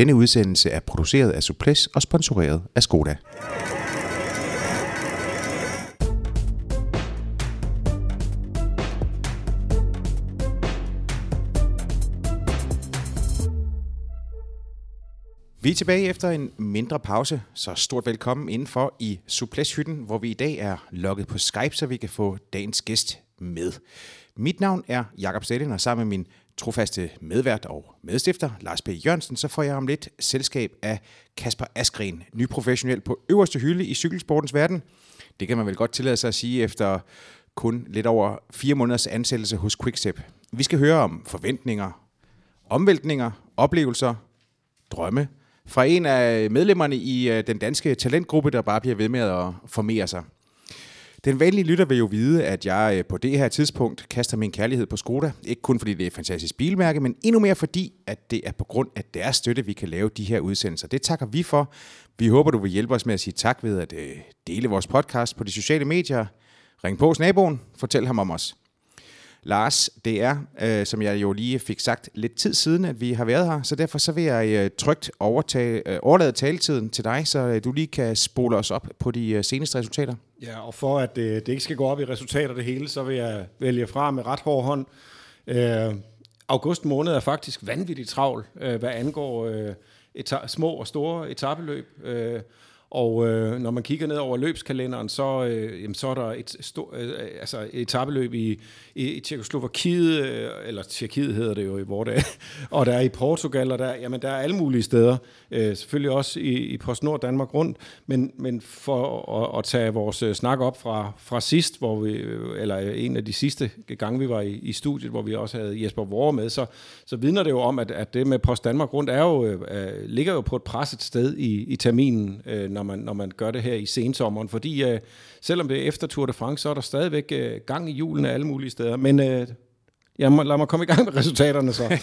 Denne udsendelse er produceret af Suples og sponsoreret af Skoda. Vi er tilbage efter en mindre pause, så stort velkommen indenfor i Suples-hytten, hvor vi i dag er logget på Skype, så vi kan få dagens gæst med. Mit navn er Jakob Stelin, og sammen med min trofaste medvært og medstifter, Lars P. Jørgensen, så får jeg om lidt selskab af Kasper Askren, ny professionel på øverste hylde i cykelsportens verden. Det kan man vel godt tillade sig at sige efter kun lidt over fire måneders ansættelse hos Quickstep. Vi skal høre om forventninger, omvæltninger, oplevelser, drømme, fra en af medlemmerne i øh, den danske talentgruppe, der bare bliver ved med at formere sig. Den vanlige lytter vil jo vide, at jeg øh, på det her tidspunkt kaster min kærlighed på Skoda. Ikke kun fordi det er et fantastisk bilmærke, men endnu mere fordi, at det er på grund af deres støtte, vi kan lave de her udsendelser. Det takker vi for. Vi håber, du vil hjælpe os med at sige tak ved at øh, dele vores podcast på de sociale medier. Ring på hos naboen, fortæl ham om os. Lars, det er, øh, som jeg jo lige fik sagt lidt tid siden, at vi har været her, så derfor så vil jeg øh, trygt overtage, øh, overlade taletiden til dig, så øh, du lige kan spole os op på de øh, seneste resultater. Ja, og for at øh, det ikke skal gå op i resultater det hele, så vil jeg vælge fra med ret hård hånd. Øh, august måned er faktisk vanvittigt travl, øh, hvad angår øh, eta- små og store etabeløb. Øh, og øh, når man kigger ned over løbskalenderen, så, øh, jamen, så er der et stor, øh, øh, altså et etabeløb i, i, i Tjekoslovakiet, øh, eller Tjekkiet hedder det jo i vores dag, og der er i Portugal, og der, jamen, der er alle mulige steder. Øh, selvfølgelig også i, i PostNord Danmark rundt, men, men for at, at tage vores øh, snak op fra, fra sidst, hvor vi, øh, eller en af de sidste gange, vi var i, i studiet, hvor vi også havde Jesper Vore med, så, så vidner det jo om, at, at det med Post Danmark rundt er jo, øh, ligger jo på et presset sted i, i terminen, øh, når, man, når man gør det her i sensommeren, fordi øh, selvom det er efter Tour de France, så er der stadigvæk øh, gang i julen alle mulige steder, men øh, jeg må, lad mig komme i gang med resultaterne så.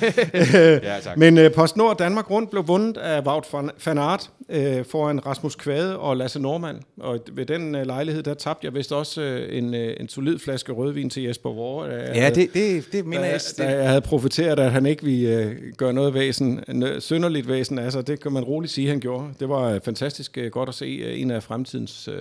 ja, tak. Men uh, PostNord Danmark Rundt blev vundet af Wout van Aert uh, foran Rasmus Kvade og Lasse Normand. Og ved den uh, lejlighed, der tabte jeg vist også uh, en, uh, en solid flaske rødvin til Jesper Vore. Ja, det, det, det mener da, jeg. Da jeg havde profiteret, at han ikke ville uh, gøre noget væsen, synderligt væsen Altså, det kan man roligt sige, han gjorde. Det var uh, fantastisk uh, godt at se uh, en af fremtidens... Uh,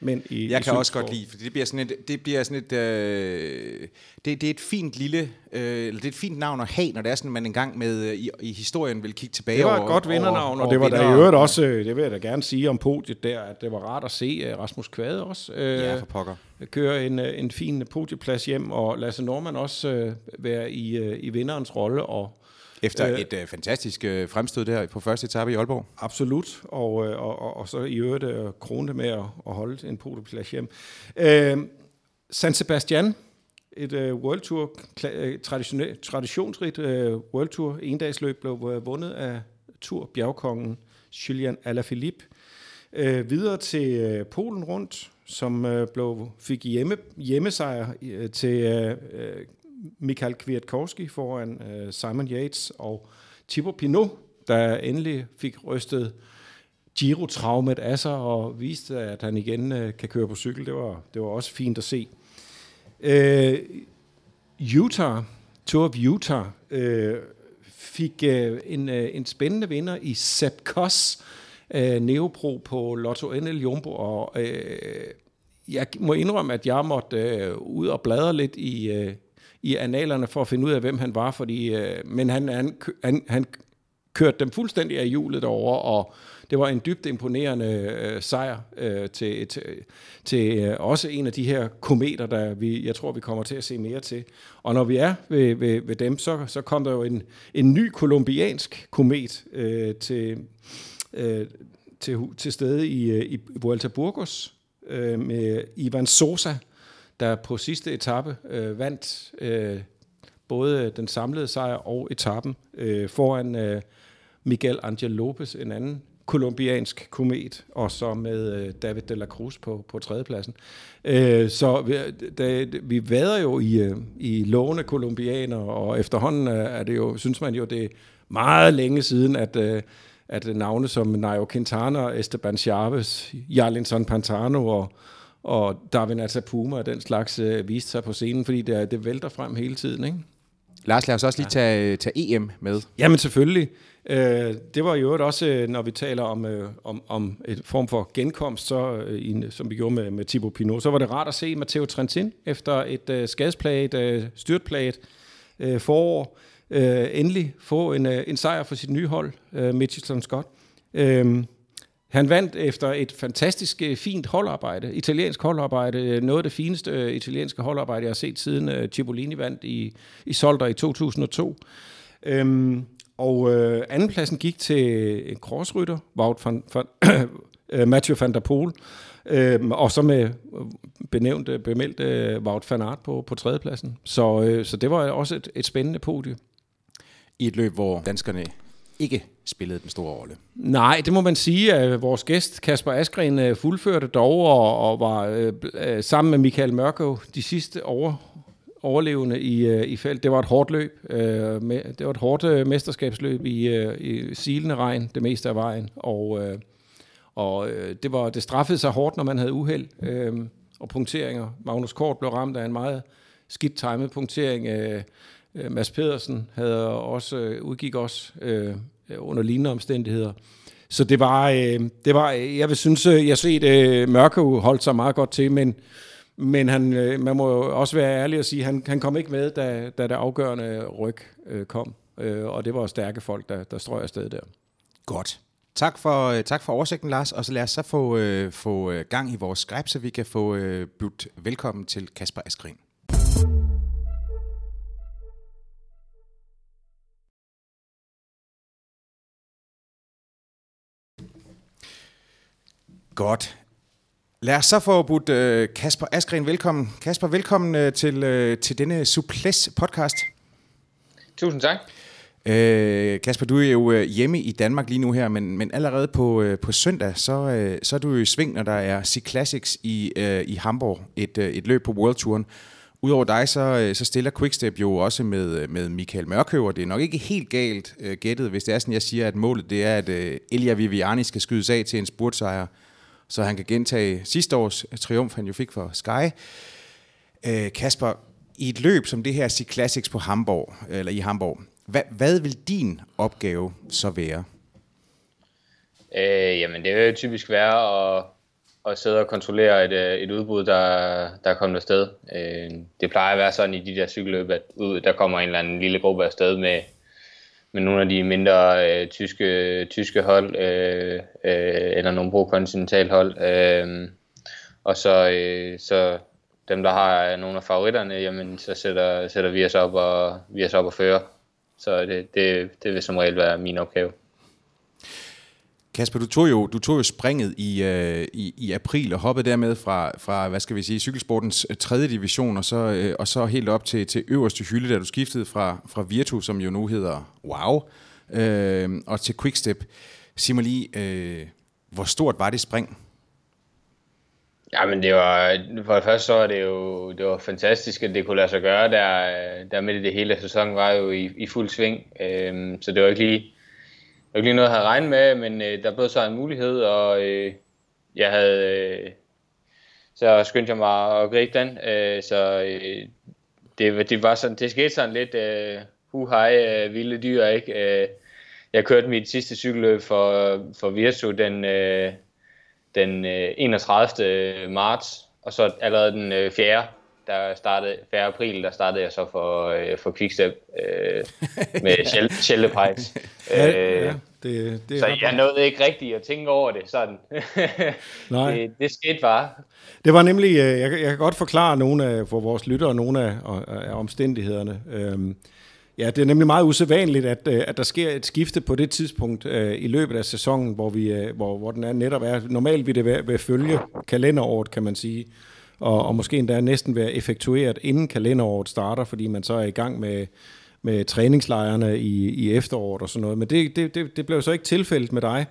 men i, jeg i kan også godt lide, for det bliver sådan et, det bliver sådan et, øh, det, det er et fint lille, øh, eller det er et fint navn at have, når det er sådan, man engang med øh, i, i historien vil kigge tilbage Det var over, et godt vindernavn, over, og det var der i øvrigt også, øh, det vil jeg da gerne sige om podiet der, at det var rart at se uh, Rasmus Kvade også øh, ja, for pokker. køre en, en fin podieplads hjem, og Lasse Norman også øh, være i, øh, i vinderens rolle, og efter øh, et øh, fantastisk øh, fremstød der på første etape i Aalborg. Absolut, og, øh, og, og, og så i øvrigt øh, krone med at, at holde en podieplads hjem. Øh, San Sebastian, et øh, World Tour, traditionsrigt øh, World Tour endagsløb, blev øh, vundet af Tour bjergkongen Julian Alaphilippe. Øh, videre til øh, Polen rundt, som øh, blev, fik hjemme, hjemmesejr øh, til øh, Michael Kwiatkowski foran øh, Simon Yates og Thibaut Pinot, der endelig fik rystet Giro-traumet af sig og viste, at han igen øh, kan køre på cykel. Det var, det var også fint at se. Øh, Utah, Tour of Utah, øh, fik øh, en, øh, en spændende vinder i Sepp Koss, øh, Neopro på Lotto NL Jumbo, og øh, jeg må indrømme, at jeg måtte øh, ud og bladre lidt i, øh, i analerne for at finde ud af, hvem han var, fordi, øh, men han, han, han, han kørte dem fuldstændig af hjulet over, og det var en dybt imponerende øh, sejr øh, til, til, til øh, også en af de her kometer, der vi, jeg tror, vi kommer til at se mere til. Og når vi er ved, ved, ved dem, så, så kom der jo en, en ny kolumbiansk komet øh, til, øh, til, til stede i, øh, i Vuelta Burgos øh, med Ivan Sosa, der på sidste etape øh, vandt øh, både den samlede sejr og etappen øh, foran øh, Miguel Angel Lopez, en anden kolumbiansk komet, og så med øh, David de la Cruz på, på tredjepladsen. Øh, så vi, da, vi vader jo i, øh, i lovende kolumbianer, og efterhånden øh, er det jo, synes man jo, det er meget længe siden, at, øh, at navne som Nairo Quintana, Esteban Chavez, Jarlinson Pantano og, og Darwin Atapuma og den slags øh, viste sig på scenen, fordi det, det vælter frem hele tiden, ikke? Lars, lad os også lige tage, tage EM med. Jamen selvfølgelig. Øh, det var jo også, øh, når vi taler om, øh, om, om et form for genkomst, så, øh, som vi gjorde med, med Thibaut Pinot, så var det rart at se Matteo Trentin efter et øh, skadesplaget, øh, styrtplaget øh, forår, øh, endelig få en, øh, en sejr for sit nye hold, øh, Mitchelton Scott. Øh, han vandt efter et fantastisk øh, fint holdarbejde, italiensk holdarbejde, øh, noget af det fineste øh, italienske holdarbejde, jeg har set siden øh, Cipollini vandt i, i Solder i 2002. Øhm, og øh, andenpladsen gik til en crossrytter, Wout van, van, øh, Mathieu van der Poel, øh, og så med øh, benævnt, bemeldt øh, Wout van Aert på, på tredjepladsen. Så, øh, så det var også et, et spændende podie. I et løb, hvor danskerne ikke spillede den store rolle. Nej, det må man sige, at vores gæst Kasper Askren øh, fuldførte dog og, og var øh, øh, sammen med Michael Mørkøv de sidste over, overlevende i, øh, i felt. Det var et hårdt løb. Øh, med, det var et hårdt øh, mesterskabsløb i, øh, i silende regn det meste af vejen. Og, øh, og øh, det, var, det straffede sig hårdt, når man havde uheld øh, og punkteringer. Magnus Kort blev ramt af en meget skidt timet punktering. Øh, øh Mads Pedersen havde også, øh, udgik også øh, under lignende omstændigheder. Så det var, øh, det var jeg vil synes, øh, jeg har set øh, Mørke holdt sig meget godt til, men men han, øh, man må jo også være ærlig og sige, han, han kom ikke med, da, da det afgørende ryg øh, kom. Øh, og det var stærke folk, der, der strøg afsted der. Godt. Tak for, øh, tak for oversigten, Lars. Og så lad os så få, øh, få øh, gang i vores skræb, så vi kan få øh, budt velkommen til Kasper Askren. Godt. Lad os så få budt uh, Kasper Askren velkommen. Kasper, velkommen uh, til, uh, til denne Suples podcast. Tusind tak. Uh, Kasper, du er jo uh, hjemme i Danmark lige nu her, men, men allerede på, uh, på søndag, så, uh, så er du jo i sving, når der er C Classics i, uh, i Hamburg, et, uh, et løb på World Touren. Udover dig, så, uh, så stiller Quickstep jo også med, med Michael Mørkøv, og det er nok ikke helt galt uh, gættet, hvis det er sådan, jeg siger, at målet det er, at uh, Elia Viviani skal skydes af til en spurtsejr så han kan gentage sidste års triumf, han jo fik for Sky. Øh, Kasper, i et løb som det her C Classics på Hamburg, eller i Hamburg, hvad, hvad vil din opgave så være? Øh, jamen, det vil typisk være at, at sidde og kontrollere et, øh, et udbud, der, der er kommet afsted. Øh, det plejer at være sådan i de der cykelløb, at ud, der kommer en eller anden lille gruppe afsted med, med nogle af de mindre øh, tyske, tyske hold, øh, øh, eller nogle pro-kontinental hold. Øh, og så, øh, så dem, der har nogle af favoritterne, jamen, så sætter, sætter vi os op og, vi os op og fører. Så det, det, det vil som regel være min opgave. Kasper, du tog jo, du tog jo springet i, øh, i, i april og hoppede dermed fra, fra hvad skal vi sige, cykelsportens øh, tredje division og så, øh, og så helt op til, til øverste hylde, da du skiftede fra, fra Virtu, som jo nu hedder Wow, øh, og til Quickstep. Sig mig lige, øh, hvor stort var det spring? Ja, men det var, for det første så var det jo det var fantastisk, at det kunne lade sig gøre, der, øh, der midt i det hele sæsonen var jo i, i fuld sving, øh, så det var ikke lige ikke lige noget, jeg havde regnet med, men øh, der blev så en mulighed, og øh, jeg havde... Øh, så skyndte jeg mig at gribe den, øh, så øh, det, det, var sådan, det skete sådan lidt øh, hu hej øh, vilde dyr, ikke? Øh, jeg kørte mit sidste cykelløb for, for Virtu den, øh, den øh, 31. marts, og så allerede den øh, 4 der startede 4. april, der startede jeg så for, øh, for Quickstep øh, med Sheldon Pikes. ja, øh, ja, det, det så jeg nåede ikke rigtigt at tænke over det sådan. Nej. det, det skete bare. Det var nemlig, øh, jeg, jeg kan godt forklare nogle af, for vores lyttere nogle af, af omstændighederne. Øhm, Ja, det er nemlig meget usædvanligt, at, øh, at der sker et skifte på det tidspunkt øh, i løbet af sæsonen, hvor, vi, øh, hvor, hvor den er netop er. Normalt vil det være, være følge kalenderåret, kan man sige og, og måske endda næsten være effektueret inden kalenderåret starter, fordi man så er i gang med, med træningslejrene i, i efteråret og sådan noget. Men det, det, det, det blev så ikke tilfældet med dig.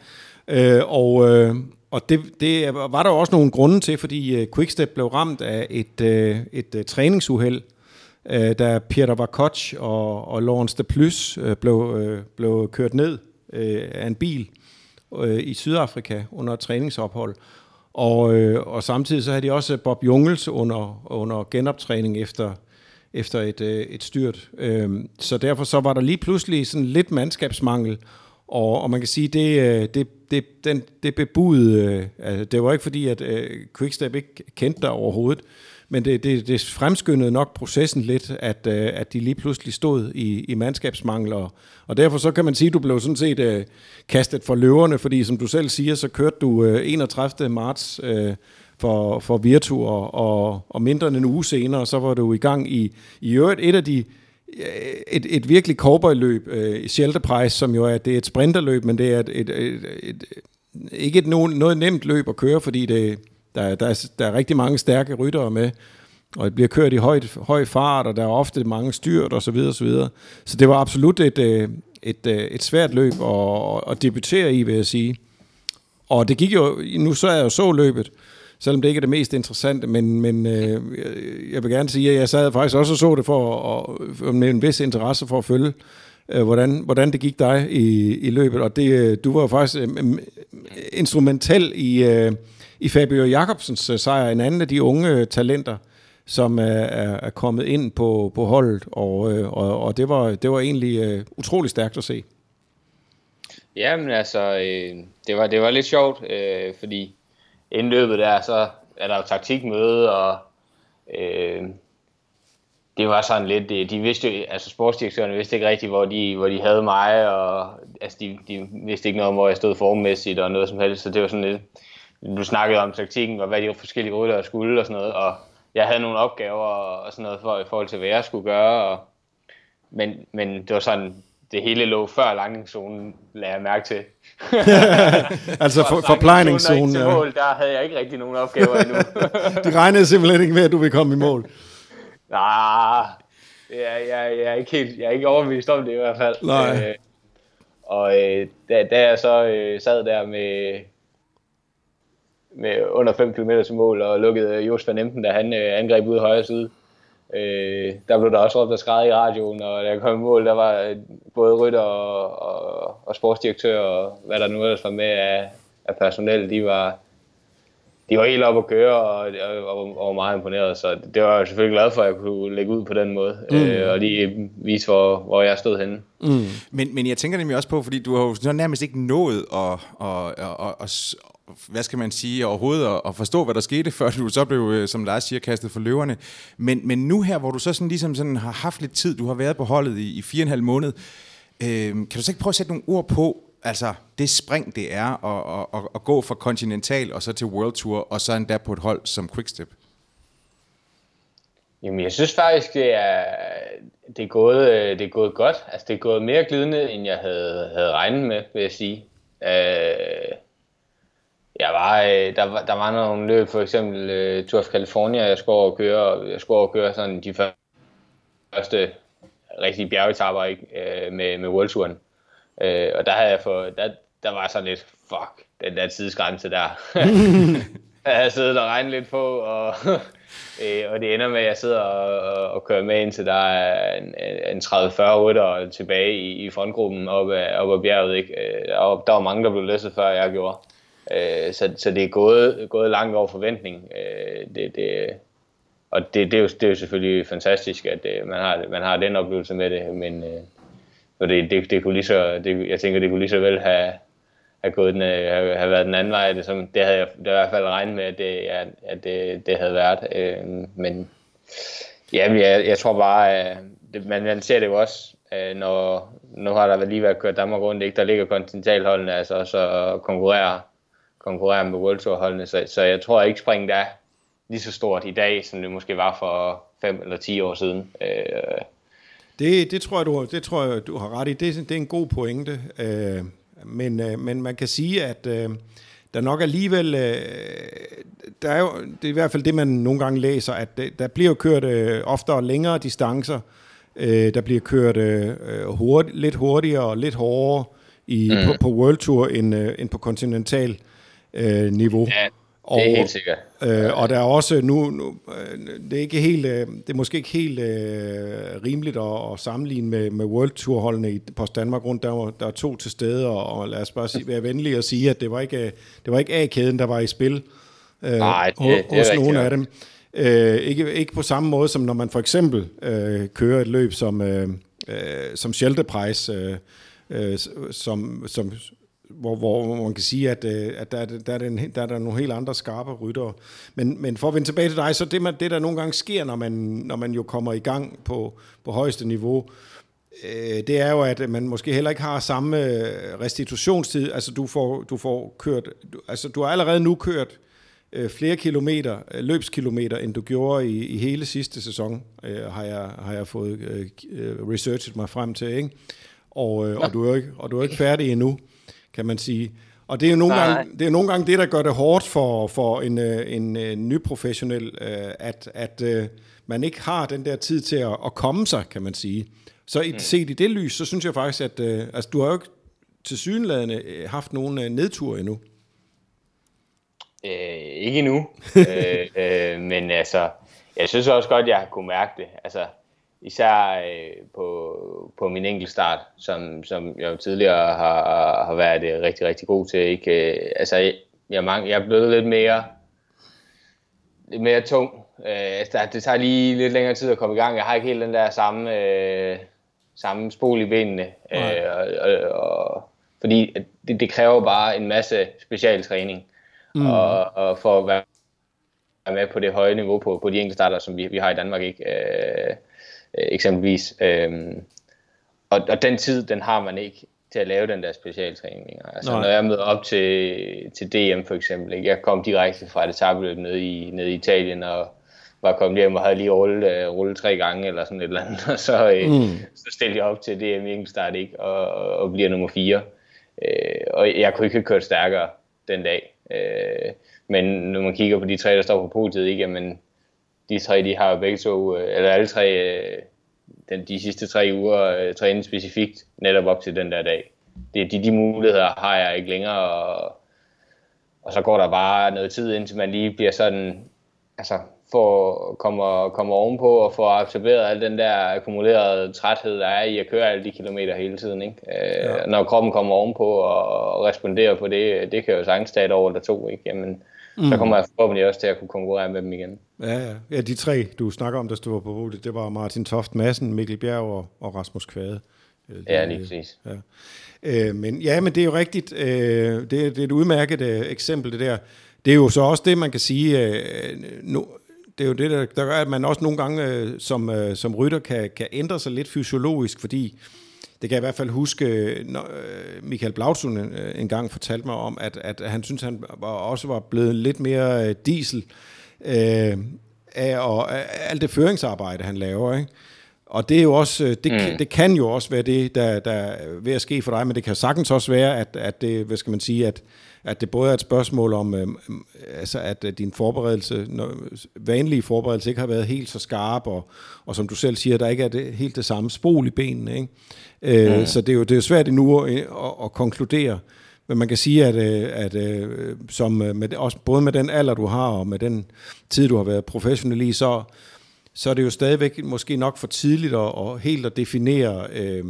Øh, og øh, og det, det var der også nogle grunde til, fordi øh, Quickstep blev ramt af et, øh, et øh, træningsuheld, øh, da Peter Vakoc og, og Lawrence de Plus øh, blev, øh, blev kørt ned øh, af en bil øh, i Sydafrika under et træningsophold. Og, øh, og samtidig så havde de også Bob Jungels under, under genoptræning efter, efter et, øh, et styrt. Øh, så derfor så var der lige pludselig sådan lidt mandskabsmangel, og, og man kan sige, det, øh, det, det, den, det bebudede, øh, altså, det var ikke fordi, at øh, Quickstep ikke kendte dig overhovedet, men det, det, det fremskyndede nok processen lidt, at, øh, at de lige pludselig stod i, i mandskabsmangel, og, og derfor så kan man sige, at du blev sådan set øh, kastet for løverne, fordi som du selv siger, så kørte du øh, 31. marts øh, for, for Virtu, og, og, og mindre end en uge senere, så var du i gang i, i øvrigt et af de øh, et, et virkelig cowboy-løb, øh, Shelter Price, som jo er, det er et sprinterløb, men det er et, et, et, et, ikke et noget, noget nemt løb at køre, fordi det, der, der, er, der er rigtig mange stærke ryttere med, og det bliver kørt i høj, høj fart, og der er ofte mange styrt og så videre, og så videre. Så det var absolut et, øh, et, et, et svært løb at, at debutere i, vil jeg sige. Og det gik jo, nu så jeg jo så løbet, selvom det ikke er det mest interessante, men, men øh, jeg vil gerne sige, at jeg sad faktisk også og så det for at, med en vis interesse for at følge, øh, hvordan, hvordan det gik dig i, i løbet, og det, øh, du var jo faktisk øh, instrumentel i, øh, i Fabio Jacobsens øh, sejr, en anden af de unge øh, talenter, som er, er, er kommet ind på, på holdet, og, øh, og, og det, var, det var egentlig øh, utrolig stærkt at se. Jamen altså, øh, det, var, det var lidt sjovt, øh, fordi inden løbet der, så er der jo taktikmøde, og øh, det var sådan lidt, øh, de, vidste jo, altså sportsdirektørerne vidste ikke rigtigt, hvor de, hvor de havde mig, og altså de, de vidste ikke noget om, hvor jeg stod formmæssigt og noget som helst, så det var sådan lidt, du snakkede om taktikken, og hvad de forskellige ryttere skulle og sådan noget, og jeg havde nogle opgaver og sådan noget for, i forhold til, hvad jeg skulle gøre, og, men, men det var sådan, det hele lå før landingszonen, lagde jeg mærke til. altså for, ja. Mål, der havde jeg ikke rigtig nogen opgaver endnu. De regnede simpelthen ikke med, at du ville komme i mål. Nej, jeg, jeg, jeg, er ikke helt, jeg er ikke overbevist om det i hvert fald. Nej. Øh, og øh, da, da jeg så øh, sad der med, med under 5 km til mål og lukkede Jos van Emden, da han øh, angreb ud højre side, Øh, der blev der også råbt og skrevet i radioen, og da jeg kom i mål, der var øh, både rytter og, og, og sportsdirektør og hvad der nu ellers var med af, af personel, de var, de var helt op at køre og, og, og var meget imponeret, så det var jeg selvfølgelig glad for, at jeg kunne lægge ud på den måde, mm. øh, og lige vise, hvor, hvor jeg stod henne. Mm. Men, men jeg tænker nemlig også på, fordi du har jo nærmest ikke nået at, at, at, at, hvad skal man sige, overhovedet at, at forstå, hvad der skete, før du så blev, øh, som Lars siger, kastet for løverne. Men, men nu her, hvor du så sådan ligesom sådan har haft lidt tid, du har været på holdet i, i fire og en halv måned, øh, kan du så ikke prøve at sætte nogle ord på, altså det spring, det er at, at, at, at gå fra Continental og så til World Tour, og så endda på et hold som Quickstep? Jamen, jeg synes faktisk, det er, det er, gået, øh, det er gået godt. Altså, det er gået mere glidende, end jeg havde, havde regnet med, vil jeg sige. Øh, jeg var, øh, der, var, der var nogle løb, for eksempel uh, Tour of California, jeg skulle over og køre, jeg skulle over og køre sådan de første rigtige bjergetapper ikke, uh, med, med World Touren. Uh, og der havde jeg fået, der, der var sådan lidt, fuck, den der tidsgrænse der. jeg havde siddet og regnet lidt på, og, uh, og det ender med, at jeg sidder og, og, og kører med indtil der er en, en 30-40 rytter tilbage i, i frontgruppen op ad, op ad bjerget. Ikke? Der, var, der var mange, der blev læsset før jeg gjorde. Øh, så, så det er gået, gået langt over forventning. Øh, det, det, og det, det, er jo, det er jo selvfølgelig fantastisk, at øh, man, har, man har den oplevelse med det, men øh, det, det, det kunne lige så, det, jeg tænker, det kunne lige så vel have, have, gået den, øh, have, have været den anden vej. Det, som, det havde jeg det i hvert fald regnet med, at det, at det, det havde været. Øh, men ja, jeg, jeg tror bare, at det, man, man ser det jo også, øh, når, nu har der lige været kørt Danmark rundt, ikke? der ligger kontinentalholdene altså, så konkurrerer konkurrere med World Tour holdene, så, så jeg tror ikke springet er lige så stort i dag, som det måske var for 5 eller 10 år siden. Øh. Det, det, tror jeg, du, det tror jeg, du har ret i. Det, det er en god pointe. Øh, men, øh, men man kan sige, at øh, der nok alligevel, øh, der er jo, det er i hvert fald det, man nogle gange læser, at det, der bliver kørt øh, oftere længere distancer, øh, der bliver kørt øh, hurt, lidt hurtigere og lidt hårdere i, mm. på, på World Tour end, øh, end på Continental øh, niveau. Ja, det er og, helt sikkert. Øh, og der er også nu, nu øh, det er ikke helt, øh, det er måske ikke helt øh, rimeligt at, at sammenligne med, med World Tour holdene i Post Danmark rundt. Der var, der var to til stede, og, og lad os bare sige, være venlige og sige, at det var ikke, det var ikke A-kæden, der var i spil øh, Nej, det, det hos nogle af dem. Øh, ikke, ikke på samme måde, som når man for eksempel øh, kører et løb som, øh, øh, som Schelte øh, øh, som, som, hvor, hvor man kan sige, at, øh, at der, der, er den, der er der nogle helt andre skarpe ryttere. Men, men for at vende tilbage til dig, så det, man, det der nogle gange sker, når man, når man jo kommer i gang på, på højeste niveau, øh, det er jo, at man måske heller ikke har samme øh, restitutionstid. Altså du får, du får kørt, du, altså du har allerede nu kørt øh, flere kilometer, øh, løbskilometer, end du gjorde i, i hele sidste sæson, øh, har, jeg, har jeg fået øh, researchet mig frem til, ikke? Og, øh, og, du er ikke, og du er ikke færdig endnu kan man sige. Og det er jo nogle, gange, det, er nogle gange det, der gør det hårdt for, for en, øh, en, en øh, ny professionel, øh, at, at man ikke har den der tid til at, at komme sig, kan man sige. Så i, mm. set i det lys, så synes jeg faktisk, at altså, du har jo ikke til synlædende haft nogen nedtur endnu. Øh, ikke endnu, øh, øh, men altså, jeg synes også godt, jeg har kunne mærke det. Altså, især øh, på, på min enkeltstart, som, som jeg jo tidligere har, har været øh, rigtig, rigtig god til. Ikke? Øh, altså, jeg, jeg, jeg er blevet lidt mere, lidt mere tung. Øh, altså, det tager lige lidt længere tid at komme i gang. Jeg har ikke helt den der samme, øh, samme spol i benene. Øh, og, og, og, fordi det, det kræver bare en masse specialtræning. Mm. Og, og for at være med på det høje niveau på, på de enkelte starter, som vi, vi har i Danmark. ikke. Øh, øh, eksempelvis. Øh, og, og den tid, den har man ikke til at lave den der specialtræning. Altså Nej. når jeg møder op til, til DM for eksempel, ikke? jeg kom direkte fra et etabløb nede i, nede i Italien, og var kommet hjem og havde lige rullet, uh, rullet tre gange eller sådan et eller andet, og så, uh, mm. så stillede jeg op til DM i enkeltstart, ikke? Og, og bliver nummer fire. Uh, og jeg kunne ikke have kørt stærkere den dag. Uh, men når man kigger på de tre, der står på podiet, ikke? Jamen, de tre, de har begge to, øh, eller alle tre, øh, den, de sidste tre uger øh, trænet specifikt netop op til den der dag. Det, de, de muligheder har jeg ikke længere, og, og så går der bare noget tid, indtil man lige bliver sådan, altså får, kommer, kommer ovenpå og får absorberet al den der akkumulerede træthed, der er i at køre alle de kilometer hele tiden. Ikke? Ja. Når kroppen kommer ovenpå og, og responderer på det, det kan jo sagtens tage et år eller to. Ikke? Jamen, mm. så kommer jeg forhåbentlig også til at kunne konkurrere med dem igen. Ja, ja. ja de tre, du snakker om, der stod på hovedet, det var Martin Toft Madsen, Mikkel Bjerg og, og Rasmus Kvade. Ja, lige præcis. Ja. Øh, men, ja, men det er jo rigtigt. Øh, det, det er et udmærket øh, eksempel, det der. Det er jo så også det, man kan sige, øh, nu, det er jo det, der, der gør, at man også nogle gange øh, som, øh, som rytter kan, kan ændre sig lidt fysiologisk, fordi det kan jeg i hvert fald huske, når øh, Michael Blautsund en, øh, en gang fortalte mig om, at, at han synes, han var, også var blevet lidt mere øh, diesel øh, af og, alt det føringsarbejde, han laver. Ikke? Og det er jo også, det, mm. det kan jo også være det, der, der er ved at ske for dig, men det kan sagtens også være, at, at det, hvad skal man sige, at, at det både er et spørgsmål om, øh, altså at din forberedelse, når, vanlige forberedelse ikke har været helt så skarp, og, og som du selv siger, der ikke er det, helt det samme spol i benene. Ikke? Øh, mm. Så det er, jo, det er jo svært endnu at, at, at konkludere, men man kan sige, at, øh, at, at øh, som med, også både med den alder, du har, og med den tid, du har været professionel i, så, så er det jo stadigvæk måske nok for tidligt at, at helt at definere, øh,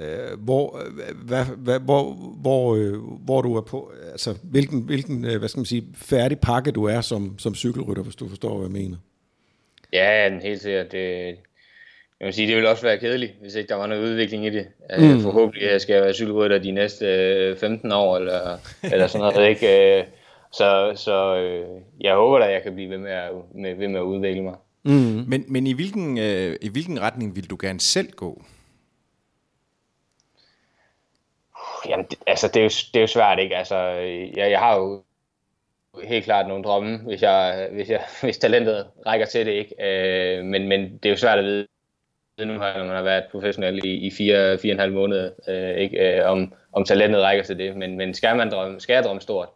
øh, hvor, hvad, hvad, hvor, hvor, øh, hvor du er på, altså hvilken, hvilken hvad skal man sige, færdig pakke du er som, som cykelrytter, hvis du forstår, hvad jeg mener. Ja, helt sikkert. Det, jeg vil sige, det vil også være kedeligt, hvis ikke der var noget udvikling i det. Øh, mm. Forhåbentlig skal jeg være cykelrytter de næste 15 øh, år, eller, eller sådan noget. ikke? Øh, så så jeg håber at jeg kan blive ved med at, med, ved med at udvikle mig. Mm. Men, men i, hvilken, øh, i hvilken retning vil du gerne selv gå? Jamen, det, altså, det er, jo, det er jo svært, ikke? Altså, jeg, jeg har jo helt klart nogle drømme, hvis, jeg, hvis, jeg, hvis talentet rækker til det, ikke? Øh, men, men det er jo svært at vide, nu har, når man har været professionel i, i fire, fire og en halv måned, øh, ikke, øh, om, om talentet rækker til det. Men, men skal, man drømme, skal jeg drømme stort,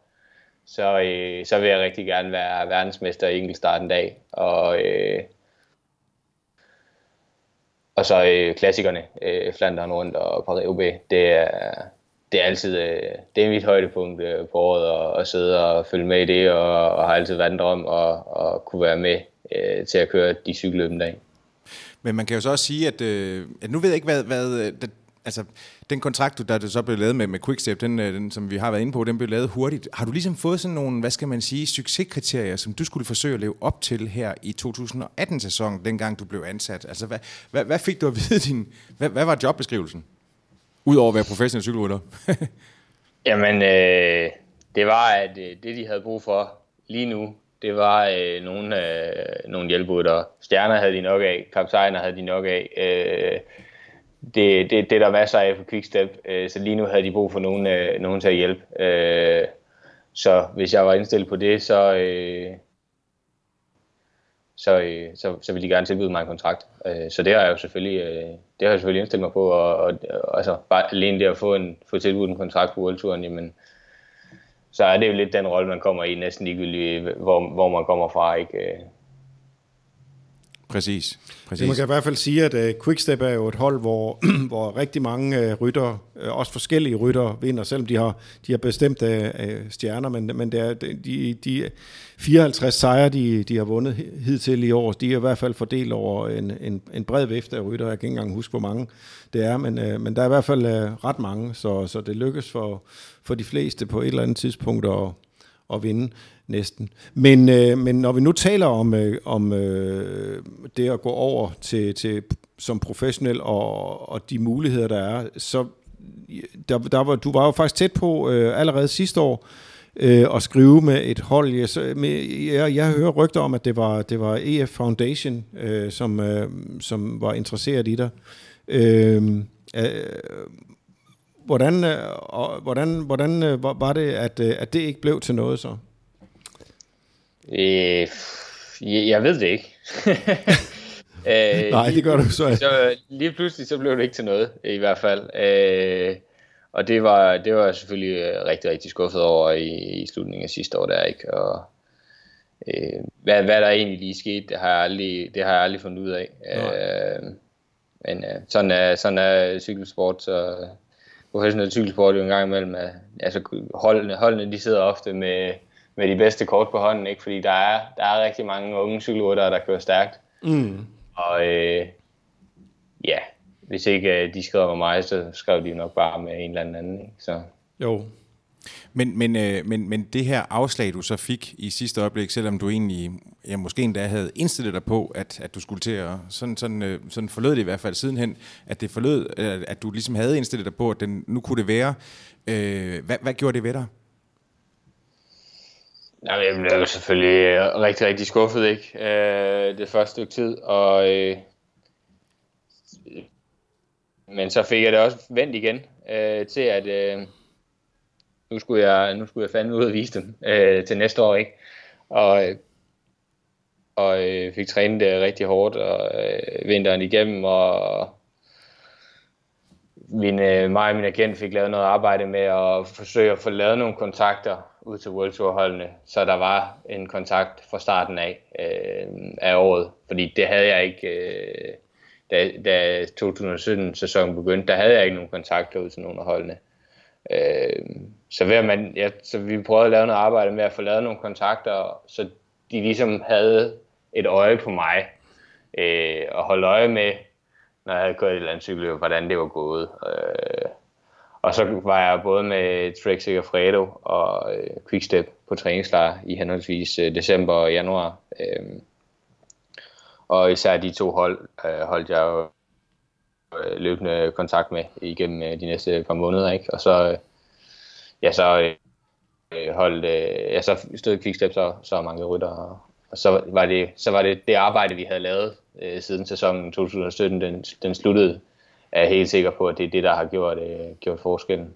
så, øh, så vil jeg rigtig gerne være verdensmester i enkeltstart en dag. Og, øh, og så øh, klassikerne, øh, Flandern rundt og Paris-Roubaix, det er, det er altid øh, det er mit højdepunkt øh, på året at, at sidde og følge med i det, og, og har altid været en drøm at, at kunne være med øh, til at køre de cykelløb en dag. Men man kan jo så også sige, at, øh, at nu ved jeg ikke, hvad, hvad øh, altså, den kontrakt, du, der du så blev lavet med, med Quickstep, den, øh, den, som vi har været inde på, den blev lavet hurtigt. Har du ligesom fået sådan nogle, hvad skal man sige, succeskriterier, som du skulle forsøge at leve op til her i 2018-sæsonen, dengang du blev ansat? Altså, hvad, hvad, hvad fik du at vide din, hvad, hvad var jobbeskrivelsen? Udover at være professionel cykelrytter. Jamen, øh, det var, at øh, det, de havde brug for lige nu, det var øh, nogle, øh, nogle hjælperytter. Stjerner havde de nok af, kapsejner havde de nok af. Øh, det, det, det er der masser af på Quickstep, øh, så lige nu havde de brug for nogen, øh, nogen til at hjælpe. Øh, så hvis jeg var indstillet på det, så, øh, så, øh, så, så ville de gerne tilbyde mig en kontrakt. Øh, så det har jeg jo selvfølgelig, øh, det har jeg selvfølgelig indstillet mig på, og, og, og altså, bare alene det at få, en, få tilbudt en kontrakt på World Touren, jamen, så er det jo lidt den rolle, man kommer i, næsten ligegyldigt, hvor, hvor man kommer fra. Ikke? Øh, Præcis. Præcis. Man kan i hvert fald sige, at uh, Quickstep er jo et hold, hvor, hvor rigtig mange øh, uh, rytter, uh, øh, også forskellige rytter, vinder, selvom de har, de har bestemte uh, stjerner, men, men det er, de, de 54 sejre, de, de har vundet hidtil i år, de er i hvert fald fordelt over en, en, en bred vifte af rytter. Jeg kan ikke engang huske, hvor mange det er, men, uh, men der er i hvert fald uh, ret mange, så, så det lykkes for, for de fleste på et eller andet tidspunkt at, at vinde næsten. Men, øh, men når vi nu taler om, øh, om øh, det at gå over til, til som professionel og, og de muligheder, der er, så der, der var, du var jo faktisk tæt på øh, allerede sidste år øh, at skrive med et hold. Jeg, så, med, jeg, jeg hører rygter om, at det var, det var EF Foundation, øh, som, øh, som var interesseret i dig. Øh, øh, hvordan, øh, hvordan, hvordan øh, var det, at, øh, at det ikke blev til noget så? Øh, jeg ved det ikke. øh, Nej, det gør du så. så. Lige pludselig så blev det ikke til noget, i hvert fald. Øh, og det var, det var jeg selvfølgelig rigtig, rigtig skuffet over i, i slutningen af sidste år der, ikke? Og, øh, hvad, hvad der egentlig lige skete, det har jeg aldrig, det har jeg aldrig fundet ud af. Øh, men øh, sådan, er, sådan er cykelsport, så professionel cykelsport jo en gang imellem. Altså holdene, holdene de sidder ofte med med de bedste kort på hånden, ikke? fordi der er, der er rigtig mange unge cykelryttere, der kører stærkt. Mm. Og øh, ja, hvis ikke øh, de skrev med mig, så skrev de nok bare med en eller anden. Ikke? Så. Jo. Men, men, øh, men, men det her afslag, du så fik i sidste øjeblik, selvom du egentlig ja, måske endda havde indstillet dig på, at, at du skulle til at, sådan, sådan, øh, sådan forlød det i hvert fald sidenhen, at det forlød, øh, at du ligesom havde indstillet dig på, at den, nu kunne det være. Øh, hvad, hvad gjorde det ved dig? Jamen, jeg blev selvfølgelig rigtig, rigtig skuffet, ikke? Øh, det første stykke tid, og... Øh, men så fik jeg det også vendt igen øh, til, at øh, nu, skulle jeg, nu skulle jeg fandme ud og vise dem øh, til næste år, ikke? Og, og øh, fik trænet det rigtig hårdt og øh, vinteren igennem, og min, øh, mig og min agent fik lavet noget arbejde med at forsøge at få lavet nogle kontakter ud til World Tour holdene, så der var en kontakt fra starten af, øh, af året. Fordi det havde jeg ikke, øh, da, da 2017-sæsonen begyndte, der havde jeg ikke nogen kontakter ud til nogen af holdene. Øh, Øh, så, ved man, ja, så vi prøvede at lave noget arbejde med at få lavet nogle kontakter, så de ligesom havde et øje på mig, øh, og holde øje med, når jeg havde kørt et eller andet cykel, hvordan det var gået. Øh, og så var jeg både med Trek Segafredo og øh, Quickstep på træningslejr i henholdsvis øh, december og januar. Øh, og især de to hold øh, holdt jeg jo øh, løbende kontakt med igennem øh, de næste par måneder. Ikke? Og så, øh, ja, så øh, holdt, øh, ja, så stod Quickstep så, så mange rytter. Og, og så var det, så var det det arbejde, vi havde lavet øh, siden sæsonen 2017, den, den sluttede er helt sikker på, at det er det, der har gjort, øh, gjort forskellen.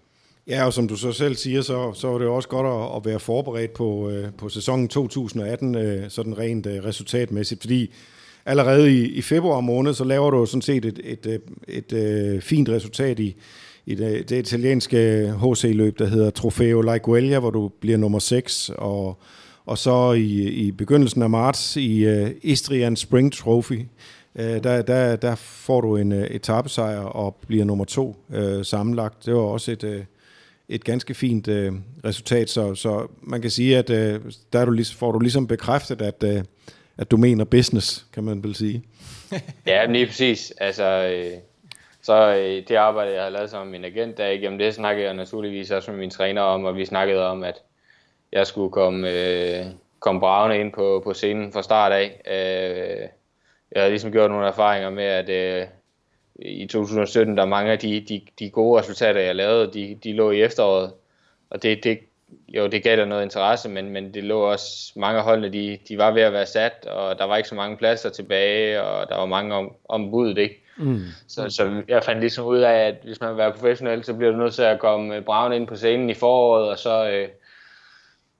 Ja, og som du så selv siger, så, så er det også godt at, at være forberedt på, øh, på sæsonen 2018, øh, sådan rent øh, resultatmæssigt, fordi allerede i, i februar måned, så laver du sådan set et, et, et, et, et fint resultat i, i det, det italienske HC-løb, der hedder Trofeo Laiguelia, hvor du bliver nummer 6, og, og så i, i begyndelsen af marts i uh, Istrian Spring Trophy, uh, der, der, der får du en uh, etappesejr og bliver nummer 2 uh, sammenlagt. Det var også et, Uh, et ganske fint øh, resultat, så, så man kan sige, at øh, der er du, får du ligesom bekræftet, at, øh, at du mener business, kan man vel sige. ja, lige præcis. Altså, øh, så øh, det arbejde, jeg har lavet som min agent, der igennem det snakkede jeg naturligvis også med min træner om, og vi snakkede om, at jeg skulle komme, øh, komme bravende ind på, på scenen fra start af. Øh, jeg har ligesom gjort nogle erfaringer med, at øh, i 2017, der mange af de, de, de gode resultater, jeg lavede, de, de lå i efteråret. Og det, det, jo, det gav der noget interesse, men, men det lå også, mange af holdene, de, de var ved at være sat, og der var ikke så mange pladser tilbage, og der var mange om, om budet, ikke? Mm. Så, så jeg fandt ligesom ud af, at hvis man vil være professionel, så bliver du nødt til at komme Brown ind på scenen i foråret, og så, øh,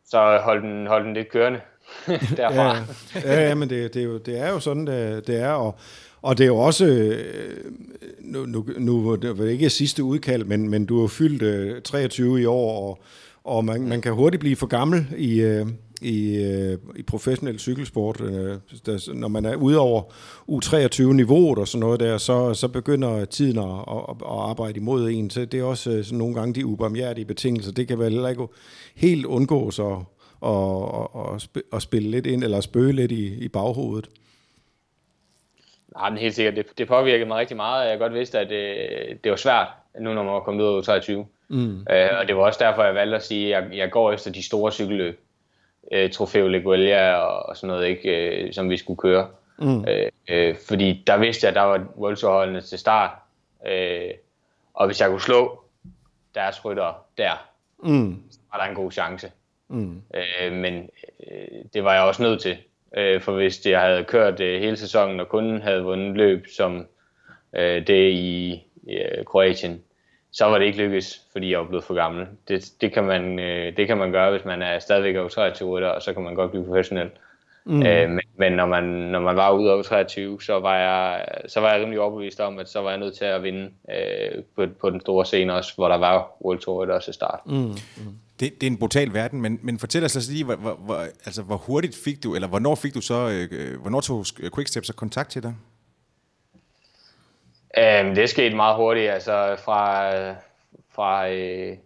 så holde den, holde den lidt kørende derfra. ja, ja, men det, det, er jo, det er jo sådan, det, det er, og, og det er jo også, øh, nu, nu, nu det var det ikke sidste udkald, men, men du er fyldt øh, 23 i år, og, og man, man kan hurtigt blive for gammel i, øh, i, øh, i professionel cykelsport. Øh, der, når man er ude over U23-niveauet og sådan noget der, så, så begynder tiden at, at, at arbejde imod en. Så det er også øh, sådan nogle gange de ubarmhjertige betingelser. Det kan vel heller ikke helt undgås at, at, at, at spille lidt ind, eller spøge lidt i, i baghovedet. Nej, men helt sikkert. Det, det påvirkede mig rigtig meget. Jeg godt vidste, at det, det var svært, nu når man var kommet ud af 23. Mm. Øh, og det var også derfor, jeg valgte at sige, at jeg, jeg går efter de store cykelløb øh, Trofeo Leguelia og, og sådan noget, ikke, øh, som vi skulle køre. Mm. Øh, øh, fordi der vidste jeg, at der var World til start, øh, og hvis jeg kunne slå deres rytter der, mm. så var der en god chance. Mm. Øh, men øh, det var jeg også nødt til, øh, for hvis jeg havde kørt øh, hele sæsonen og kun havde vundet løb som øh, det i, øh, Kroatien, så var det ikke lykkes, fordi jeg var blevet for gammel. Det, det, kan, man, øh, det kan man gøre, hvis man er stadigvæk over 23 og så kan man godt blive professionel. Mm. Øh, men, men når man, når man var ude over 23, så var, jeg, så var jeg rimelig overbevist om, at så var jeg nødt til at vinde øh, på, på den store scene også, hvor der var World Tour også i start. Mm. Mm. Det, det er en brutal verden, men, men fortæl os altså lige, hvor, hvor, hvor, altså, hvor hurtigt fik du, eller hvornår fik du så, øh, hvornår tog Quickstep så kontakt til dig? Um, det skete meget hurtigt, altså fra, fra øh,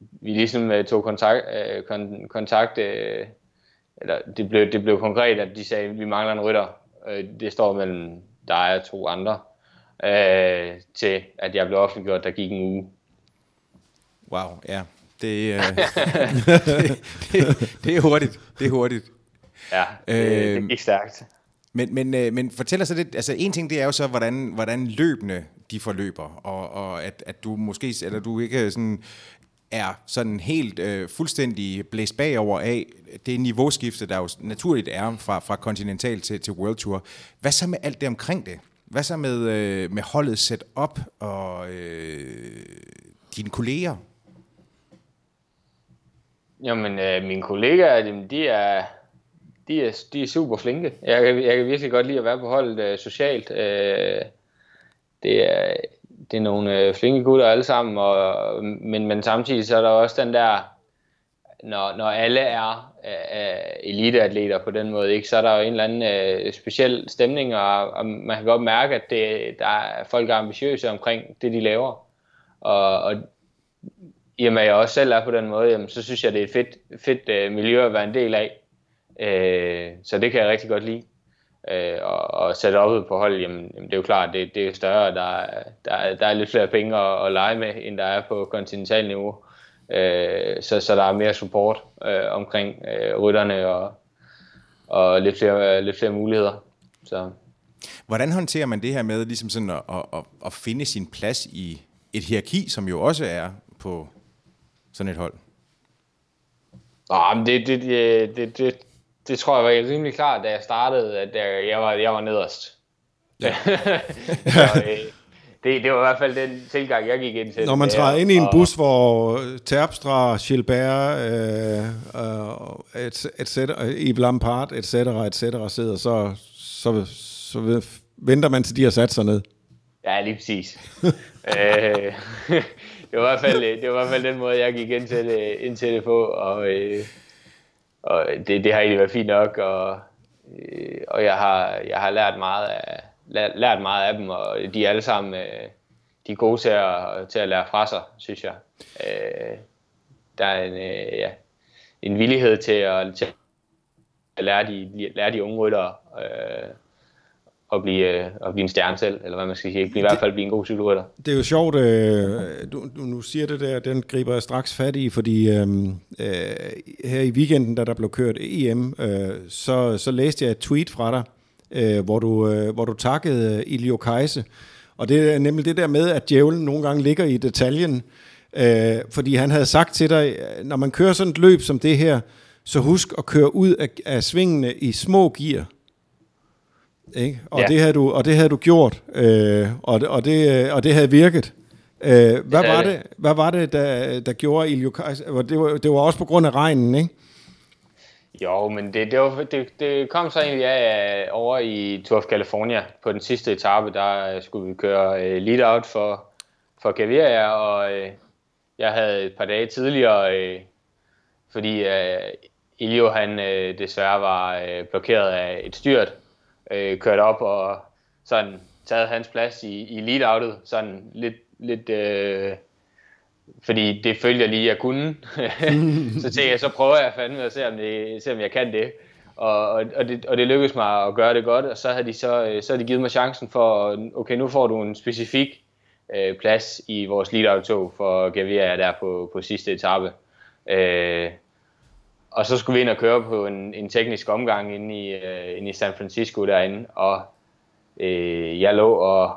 vi ligesom øh, tog kontakt, øh, kon, kontakt øh, eller det blev, det blev konkret, at de sagde, at vi mangler en rytter. Øh, det står mellem dig og to andre, øh, til at jeg blev offentliggjort, der gik en uge. Wow, ja. Det, øh, det, det, det er hurtigt. Det er hurtigt. Ja, det, øh, det gik stærkt. Men, men, øh, men fortæl os lidt, altså en ting det er jo så, hvordan, hvordan løbende de forløber, og, og at, at du måske, eller du ikke sådan er sådan helt øh, fuldstændig blæst bagover af det niveauskifte, der jo naturligt er fra, fra kontinental til, til World Tour. Hvad så med alt det omkring det? Hvad så med, øh, med holdet set op og øh, dine kolleger? Jamen, øh, mine kollegaer, de er, de er, de er super flinke. Jeg, kan, jeg kan virkelig godt lide at være på holdet øh, socialt. Øh, det, er, det er nogle øh, flinke gutter alle sammen, og, men, men samtidig så er der også den der, når, når alle er øh, øh eliteatleter på den måde, ikke, så er der jo en eller anden øh, speciel stemning, og, og man kan godt mærke, at det, der er folk er ambitiøse omkring det, de laver. Og, og i og med at jeg også selv er på den måde, jamen, så synes jeg, det er et fedt, fedt øh, miljø at være en del af. Øh, så det kan jeg rigtig godt lide. Øh, og, og sætte op på hold, jamen, jamen, det er jo klart, det, det er større, der, der, der er lidt flere penge at, at lege med, end der er på kontinentalniveau. Øh, så, så der er mere support øh, omkring øh, rytterne og, og lidt flere, lidt flere muligheder. Så. Hvordan håndterer man det her med ligesom sådan at, at, at finde sin plads i et hierarki, som jo også er på sådan et hold? Ah, men det, det, det, det, det, det tror jeg var rimelig klart, da jeg startede, at jeg var, jeg var nederst. Ja. så, øh, det, det var i hvert fald den tilgang, jeg gik ind til. Når man træder ind i en bus, hvor Terpstra, Gilbert, øh, øh, et, et sætter, Yves Lampard, et cetera, et cetera, sidder, så, så, så venter man til de har sat sig ned. Ja, lige præcis. øh, det, var i hvert fald, øh, det var i hvert fald den måde, jeg gik ind til det, ind til det på, og, øh, og det, det har egentlig været fint nok, og, øh, og jeg, har, jeg har lært meget af, lært, lært meget af dem, og de er alle sammen øh, de er gode til at, til at lære fra sig, synes jeg. Øh, der er en, øh, ja, en villighed til at, til at lære, de, lære de unge ryttere, øh, at blive, øh, at blive en stjerne selv, eller hvad man skal sige. I hvert fald blive en god cykelrytter. Det er jo sjovt, øh, du, du nu siger det der, den griber jeg straks fat i, fordi øh, øh her i weekenden, da der blev kørt EM, øh, så, så læste jeg et tweet fra dig, øh, hvor, du, øh, hvor du takkede øh, Ilio Kajse. Og det er nemlig det der med, at djævlen nogle gange ligger i detaljen, øh, fordi han havde sagt til dig, når man kører sådan et løb som det her, så husk at køre ud af, af svingene i små gear. Ikke? Og, ja. det havde du, og det havde du gjort, øh, og, og, det, og det havde virket. Øh, hvad, var det, hvad var det, der, der gjorde Ilio Kajs? Det var, det var også på grund af regnen, ikke? Jo, men det, det, var, det, det kom så egentlig af over i Tour of California. På den sidste etape, der skulle vi køre uh, lead out for, for Gaviria, og uh, jeg havde et par dage tidligere, uh, fordi uh, Ilio han uh, desværre var uh, blokeret af et styrt, øh, kørt op og sådan taget hans plads i, i lead-outet, sådan lidt, lidt øh, fordi det følger lige, jeg kunne. så tænkte jeg, så prøver jeg fandme at se, om, det, se, om jeg kan det. Og, og, og, det, og det lykkedes mig at gøre det godt, og så havde de, så, øh, så havde de givet mig chancen for, okay, nu får du en specifik øh, plads i vores lead-out-tog for Gaviria der på, på sidste etape. Øh, og så skulle vi ind og køre på en, en teknisk omgang inde i, øh, inde i San Francisco derinde, og øh, jeg lå og,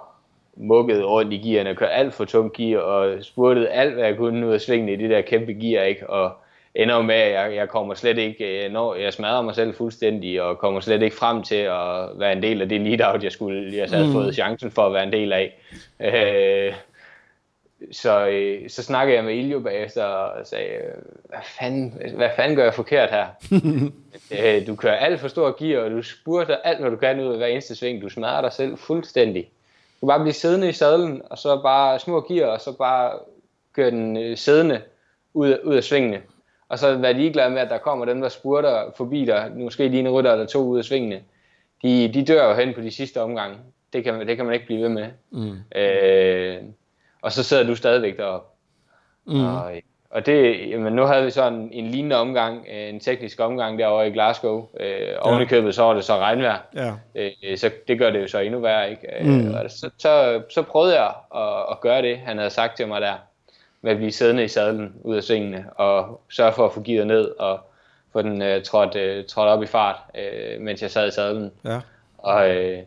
mukkede rundt i gearne, kørte alt for tung gear, og spurgte alt, hvad jeg kunne ud af svingene i det der kæmpe gear, ikke? Og ender med, at jeg, jeg kommer slet ikke, øh, når jeg smadrer mig selv fuldstændig, og kommer slet ikke frem til at være en del af det lead-out, jeg skulle, jeg havde mm. fået chancen for at være en del af. Øh, så, øh, så snakkede jeg med Iljo bagefter og sagde, hvad fanden, hvad fanden gør jeg forkert her? øh, du kører alt for stor gear, og du spurter alt, hvad du kan ud af hver eneste sving. Du smadrer dig selv fuldstændig. Du bare blive siddende i sadlen, og så bare små gear, og så bare køre den øh, siddende ud, af, ud af svingene. Og så være ligeglad med, at der kommer dem, der spurter forbi dig, måske dine rytter eller to ud af svingene. De, de dør jo hen på de sidste omgange. Det kan, det kan man ikke blive ved med. Mm. Øh, og så sidder du stadigvæk deroppe. Mm. Og, og det, jamen, nu havde vi sådan en, en lignende omgang, øh, en teknisk omgang derovre i Glasgow. Øh, oven i købet, så var det så regnvejr. Ja. Øh, så det gør det jo så endnu værre, ikke? Øh, mm. Og så, så, så prøvede jeg at, at gøre det, han havde sagt til mig der, med at blive siddende i sadlen ud af svingene, og sørge for at få gearet ned, og få den uh, trådt, uh, trådt op i fart, uh, mens jeg sad i sadlen. Ja. Og, uh,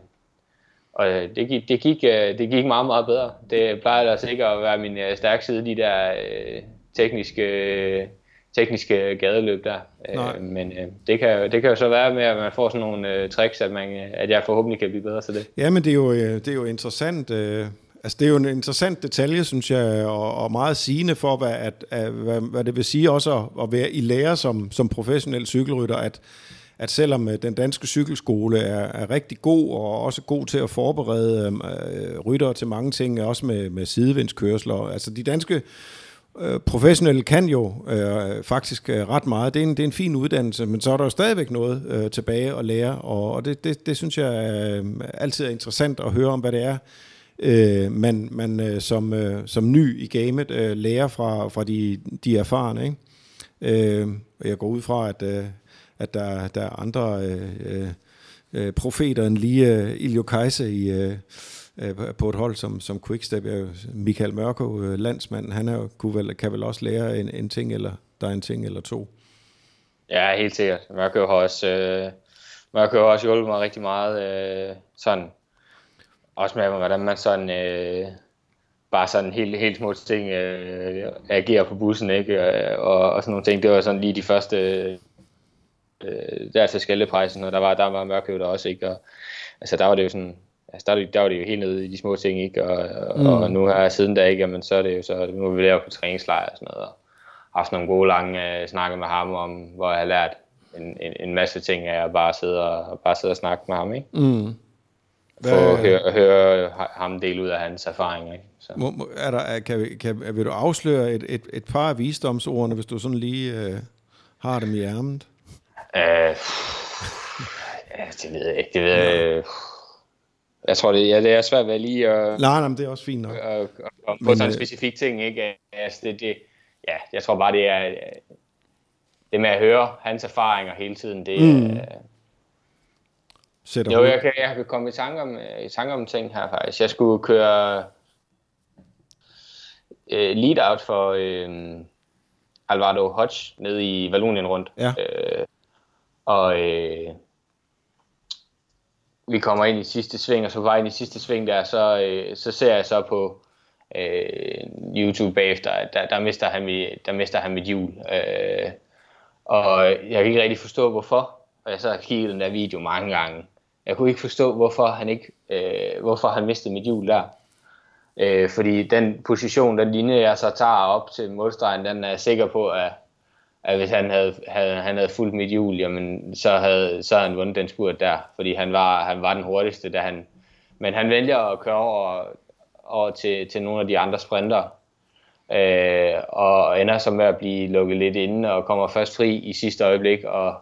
og det gik, det, gik, uh, det gik meget, meget bedre. Det plejer altså ikke at være min uh, stærke side, de der uh, tekniske, tekniske gadeløb der. Øh, men øh, det, kan, det kan jo så være med, at man får sådan nogle øh, tricks, at, man, at jeg forhåbentlig kan blive bedre til det. Ja, men det er jo, øh, det er jo interessant. Øh, altså, det er jo en interessant detalje, synes jeg, og, og meget sigende for, hvad, at, at, hvad, hvad det vil sige også at, at være i lære som, som professionel cykelrytter, at at selvom øh, den danske cykelskole er, er rigtig god og også god til at forberede øh, øh ryttere til mange ting, også med, med sidevindskørsler, altså de danske Øh, professionelle kan jo øh, faktisk øh, ret meget. Det er, en, det er en fin uddannelse, men så er der jo stadigvæk noget øh, tilbage at lære, og, og det, det, det synes jeg øh, altid er interessant at høre om, hvad det er, øh, man, man øh, som, øh, som ny i gamet øh, lærer fra, fra de, de erfarne. Ikke? Øh, jeg går ud fra, at, øh, at der, der er andre øh, øh, øh profeter end lige øh, Iljo Kajse i... Øh, øh på et hold som, som Quickstep. Er Michael Mørko, øh, landsmanden, han er, kunne vel, kan vel også lære en, en ting, eller der er en ting eller to. Ja, helt sikkert. Mørko har også, øh, Mørko har også hjulpet mig rigtig meget. Øh, sådan, også med, hvordan man sådan... Øh, bare sådan helt, helt små ting øh, agerer på bussen, ikke? Øh, og, og sådan nogle ting. Det var sådan lige de første øh, der til skældeprejsen, og der var, der var Mørkøv der også, ikke? Og, altså der var det jo sådan, altså der, der var det jo helt nede i de små ting, ikke? Og, mm. og nu her siden da, ikke? Jamen, så er det jo så, nu er vi der på træningslejr og sådan noget, og haft nogle gode lange uh, snakke med ham om, hvor jeg har lært en, en, en masse ting af at bare sidde og, bare sidde og snakke med ham, ikke? Mm. Hvad... Få at høre, høre ham dele ud af hans erfaringer, ikke? Så. Må, må, er der, kan, kan, vil du afsløre et, et, et par af visdomsordene, hvis du sådan lige uh, har dem i ærmet? Ja, det ved jeg ikke. Det ved jeg, jeg tror, det, ja, det er svært ved lige at... Nej, nej, det er også fint nok. At, at, at få sådan en øh, specifik ting, ikke? Altså, det, det, ja, jeg tror bare, det er... Det med at høre hans erfaringer hele tiden, det, mm. sætter Jo, jeg kan, jeg kan komme i tanke om, øh, i tanke om ting her faktisk. Jeg skulle køre øh, lead-out for øh, Alvaro Hodge nede i Vallonien rundt. Ja. Øh, og øh, vi kommer ind i sidste sving, og så på vej ind i sidste sving der, så, øh, så ser jeg så på øh, YouTube bagefter, at der, der, mister han mit, der mister han mit hjul. Øh, og jeg kan ikke rigtig forstå, hvorfor. Og jeg så har kigget den der video mange gange. Jeg kunne ikke forstå, hvorfor han ikke, øh, hvorfor han mistede mit hjul der. Øh, fordi den position, den linje, jeg så tager op til målstregen, den er jeg sikker på, at, at hvis han havde, havde, han havde fulgt mit hjul, jamen, så havde, så havde han vundet den spurt der. Fordi han var, han var den hurtigste, da han... Men han vælger at køre over, over til, til nogle af de andre sprinter. Øh, og ender så med at blive lukket lidt inde, og kommer først fri i sidste øjeblik, og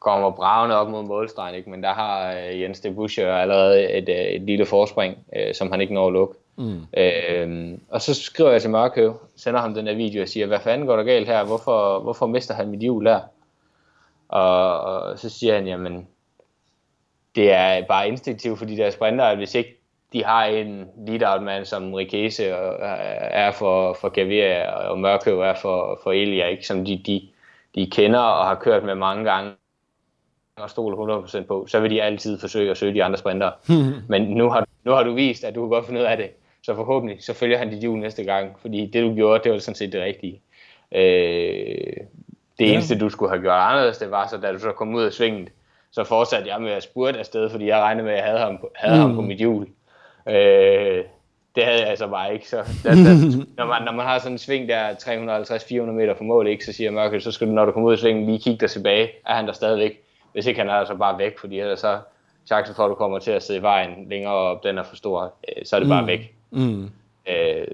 kommer bravende op mod målstregen. Ikke? Men der har øh, Jens de Buscher allerede et, øh, et lille forspring, øh, som han ikke når at lukke. Mm. Øh, og så skriver jeg til Mørkøv, sender ham den der video og siger, hvad fanden går der galt her? Hvorfor, hvorfor mister han mit hjul der? Og, og så siger han, jamen, det er bare instinktivt for de der sprinter, at hvis ikke de har en lead-out mand som Rikese og er for, for Gaviria og Mørkøv er for, for Elia, ikke? som de, de, de kender og har kørt med mange gange og stoler 100% på, så vil de altid forsøge at søge de andre sprinter. Men nu har, nu har du vist, at du kan godt finde ud af det. Så forhåbentlig, så følger han dit hjul næste gang. Fordi det du gjorde, det var sådan set det rigtige. Øh, det Ja. eneste, du skulle have gjort anderledes, det var så, da du så kom ud af svinget, så fortsatte jeg med at spurte afsted, fordi jeg regnede med, at jeg havde ham på, havde mm. ham på mit hjul. Øh, det havde jeg altså bare ikke. Så der, der, når, man, når man har sådan en sving der 350-400 meter fra mål, ikke, så siger Mørkel, så skal du, når du kommer ud af svingen, lige kigge dig tilbage. Er han der stadigvæk? Hvis ikke han er altså bare væk, fordi ellers så chancen for, at du kommer til at sidde i vejen længere op, den er for stor, øh, så er det bare væk. Mm. Øh,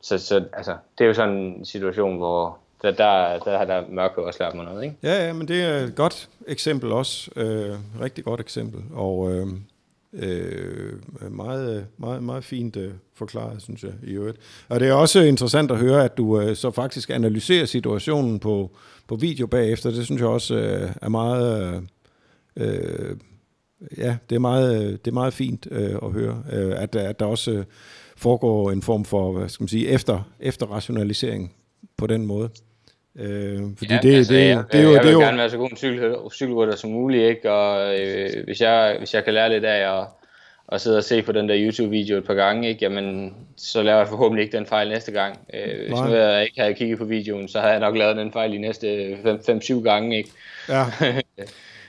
så, så altså, det er jo sådan en situation, hvor der, der, der har der Mørkel også lært mig noget, ikke? Ja, ja, men det er et godt eksempel også. Øh, rigtig godt eksempel. Og øh, øh, meget, meget, meget fint øh, forklaret, synes jeg, i øvrigt. Og det er også interessant at høre, at du øh, så faktisk analyserer situationen på, på video bagefter. Det synes jeg også øh, er meget... Øh, øh, ja, det er meget, det er meget fint øh, at høre, øh, at, at der også øh, foregår en form for, hvad skal man sige, efter, efterrationalisering på den måde. Øh, fordi Ja, det, altså, det, jeg, det, jo, jeg det er vil jo, gerne være så god en cykel, cykelrytter som muligt, ikke? og øh, hvis, jeg, hvis jeg kan lære lidt af at, at sidde og se på den der YouTube-video et par gange, ikke? Jamen, så laver jeg forhåbentlig ikke den fejl næste gang. Øh, hvis nu jeg ikke havde kigget på videoen, så havde jeg nok lavet den fejl de næste 5-7 gange. Ikke? Ja.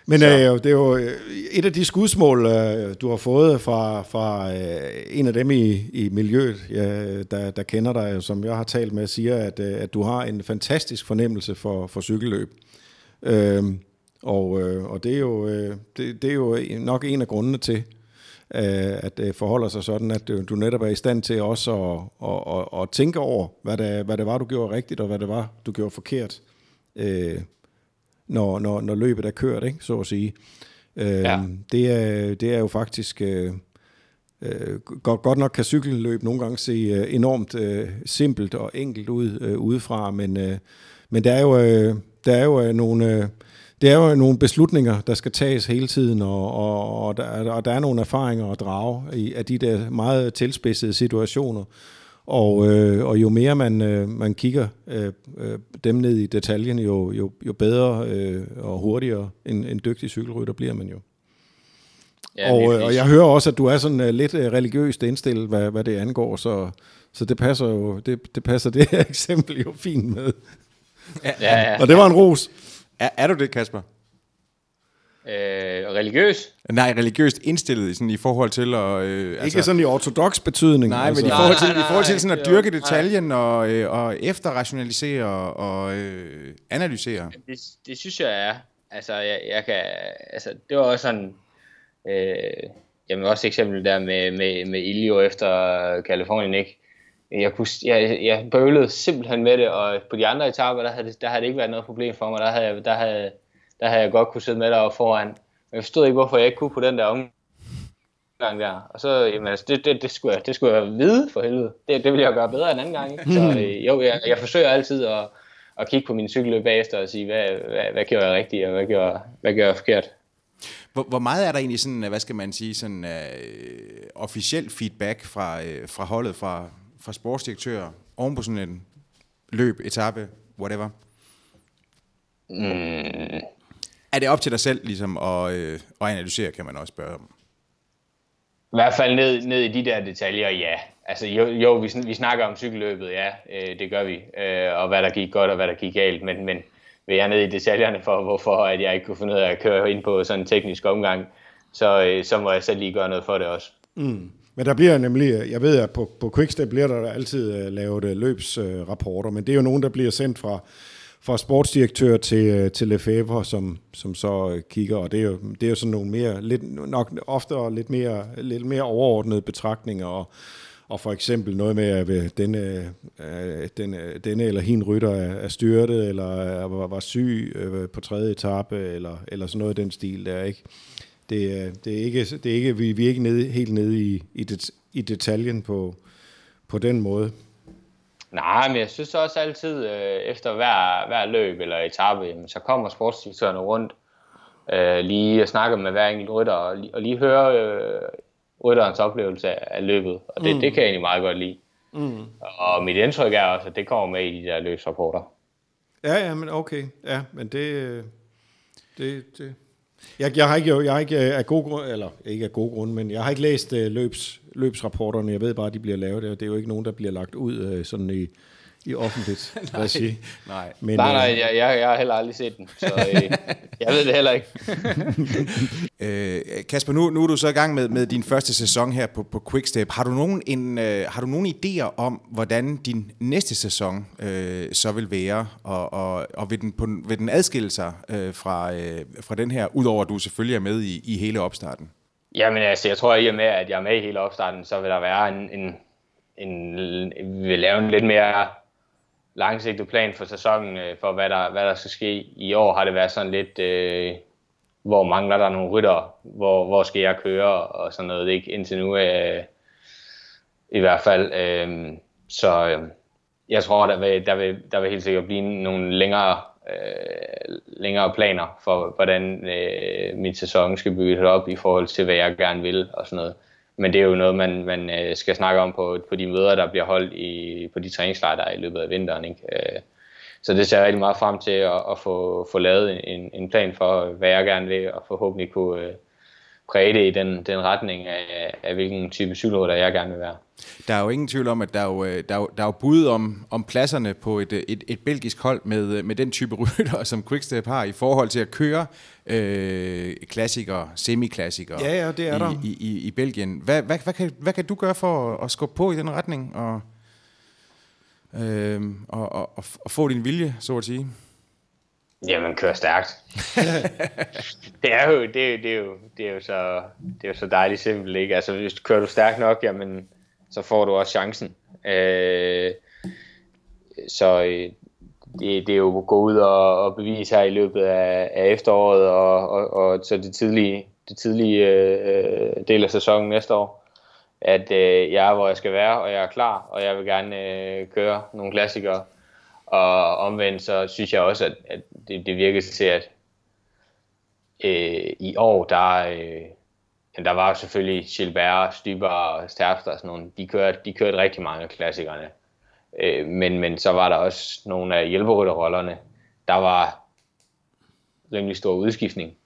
Men øh, det er jo øh, et af de skudsmål, øh, du har fået fra, fra øh, en af dem i, i miljøet, ja, der, der kender dig, som jeg har talt med, siger, at, øh, at du har en fantastisk fornemmelse for, for cykelløb. Øh, og, øh, og det, er jo, øh, det, det er jo nok en af grundene til, at det forholder sig sådan, at du du netop er i stand til også at, at, at, at tænke over, hvad det, hvad det var, du gjorde rigtigt, og hvad det var, du gjorde forkert. Øh, når, når, når løbet er kørt, ikke? så at sige. Øh, Ja. det, er, det er jo faktisk... Øh, øh, godt, godt nok kan cykelløb nogle gange se øh, enormt øh, simpelt og enkelt ud øh, udefra, men, øh, men der er jo, øh, der er jo øh, nogle... Øh, det er jo nogle beslutninger, der skal tages hele tiden, og, og, og, der, og der er nogle erfaringer at drage i, af de der meget tilspidsede situationer. Og, øh, og jo mere man, øh, man kigger øh, øh, dem ned i detaljen, jo, jo, jo bedre øh, og hurtigere en, en dygtig cykelrytter bliver man jo. Ja, og, øh, og jeg hører også, at du er sådan uh, lidt uh, religiøst indstillet, hvad, hvad det angår, så, så det passer jo det, det passer det her eksempel jo fint med. ja, ja. Og det var en ros. Er, er du det, Kasper? Øh, religiøs? Nej, religiøst indstillet i sådan, i forhold til at... Øh, Altså, Ikke sådan i ortodox betydning. Nej, altså. men i forhold til, Nej, nej, i forhold til nej, sådan at nej. dyrke Jo, detaljen og, øh, og efterrationalisere og øh, analysere. Det, det synes jeg er. Altså, jeg, jeg kan, altså, det var også sådan, øh, jamen også eksempel der med, med, med Ilio efter Kalifornien, ikke? Jeg, kunne, jeg, jeg bøvlede simpelthen med det, og på de andre etaper, der havde, det, der havde det ikke været noget problem for mig. Der havde, jeg- der havde, der havde jeg godt kunne sidde med deroppe foran. Men jeg forstod ikke, hvorfor jeg ikke kunne på den der omgang der. Og så, jamen, altså, det, det, det, skulle jeg, det skulle jeg vide for helvede. Det, det ville jeg gøre bedre en anden gang. Ikke? Så øh, jo, jeg, jeg forsøger altid at, at kigge på min cykelløb bagefter og sige, hvad, hvad, hvad gjorde jeg rigtigt, og hvad gjorde, hvad gjorde jeg forkert. Hvor, hvor meget er der egentlig sådan, hvad skal man sige, sådan uh, officiel feedback fra, uh, fra holdet, fra, fra sportsdirektører, oven på sådan en løb, etape, whatever? Mm. Er det op til dig selv ligesom, at, øh, at analysere, kan man også spørge om? I hvert fald ned, ned i de der detaljer, ja. Altså jo, jo vi, vi snakker om cykelløbet, ja, øh, det gør vi. Øh, og hvad der gik godt og hvad der gik galt. Men, men vil jeg ned i detaljerne for, hvorfor at jeg ikke kunne finde ud af at køre ind på sådan en teknisk omgang, så, øh, så må jeg selv lige gøre noget for det også. Mm. Men der bliver nemlig, øh, jeg ved, at på, på Quickstep bliver der altid øh, lavet øh, løbsrapporter, men det er jo nogen, der bliver sendt fra, fra sportsdirektør til, til Lefebvre, som, som så kigger, og det er jo, det er jo sådan nogle mere, lidt, nok ofte lidt mere, lidt mere overordnede betragtninger, og, og for eksempel noget med, at denne, denne, denne eller hin rytter er, styrtet, eller var, var syg på tredje etape, eller, eller sådan noget i den stil der, ikke? Det, det er ikke, det er ikke, vi, vi er ikke nede, helt nede i, i, det, i detaljen på, på den måde. Nej, men jeg synes også altid, øh, efter hver, hver løb eller etape, jamen, så kommer sportsdirektørerne rundt øh, lige og snakker med hver enkelt rytter, og, og lige høre øh, rytterens oplevelse af, af løbet. Og det, mm. det kan jeg egentlig meget godt lide. Mm. Og mit indtryk er også, at det kommer med i de der løbsrapporter. Ja, ja, men okay. Ja, men det, øh, det, det, jeg, jeg har ikke, jeg har ikke øh, af god grund, eller ikke af god grund, men jeg har ikke læst uh, løbs, løbsrapporterne. Jeg ved bare, at de bliver lavet. Det er jo ikke nogen, der bliver lagt ud uh, sådan i, i offentligt nej, sige. Nej, Men, nej, nej jeg, jeg, jeg har heller aldrig set den, så øh, jeg ved det heller ikke. øh, Kasper, nu, nu er du så i gang med, med din første sæson her på, på Quickstep. Har du nogen, en, øh, har du nogen idéer om, hvordan din næste sæson øh, så vil være, og, og, og vil, den på, vil den adskille sig øh, fra, øh, fra den her, udover at du selvfølgelig er med i, i hele opstarten? Jamen altså, jeg tror, at i og med, at jeg er med i hele opstarten, så vil der være en, en, en, vi vil lave en lidt mere langsigtet plan for sæsonen, øh, for hvad der, hvad der skal ske. I år har det været sådan lidt, øh, hvor mangler der nogle rytter, hvor, hvor skal jeg køre, og sådan noget. Ikke indtil nu, øh, i hvert fald. Øh, så øh, jeg tror, der vil, der, vil, der vil helt sikkert blive nogle længere, øh, længere planer for, hvordan øh, mit sæson skal bygges op i forhold til, hvad jeg gerne vil og sådan noget. Men det er jo noget, man, man øh, skal snakke om på, på de møder, der bliver holdt i, på de træningslejre, i løbet af vinteren. Ikke? Øh, så det ser jeg rigtig meget frem til at, at få, få lavet en, en plan for, hvad jeg gerne vil, og forhåbentlig kunne øh, præge det i den, den retning af, af hvilken type cykelrytter jeg gerne vil være. Der er jo ingen tvivl om, at der er jo, der er jo, der er jo bud om, om pladserne på et, et, et belgisk hold med, med den type rytter, som Quickstep har i forhold til at køre øh, klassikere, semiklassikere ja, ja, det er i, der. I, i, i Belgien. Hvad, hvad, hvad, kan, hvad kan du gøre for at, at skubbe på i den retning og, øh, og, og, og få din vilje, så at sige? Jamen, kører stærkt. det er jo, det, det, er jo, det er jo så, det er jo så dejligt simpelt, ikke? Altså, hvis kører du stærkt nok, jamen, så får du også chancen. Øh, så øh, det, det er jo at gå ud og, og bevise her i løbet af, af efteråret og, og, og så det tidlige, det tidlige øh, del af sæsonen næste år, at øh, jeg er, hvor jeg skal være, og jeg er klar, og jeg vil gerne øh, køre nogle klassikere. Og omvendt så synes jeg også, at, at det, det virker til, at øh, i år, der, øh, der var selvfølgelig Gilbert, Styber og Sterfter og sådan nogle, de kørte, de kørte rigtig mange af klassikerne. Øh, men, men så var der også nogle af hjælperytterrollerne, der var rimelig stor udskiftning.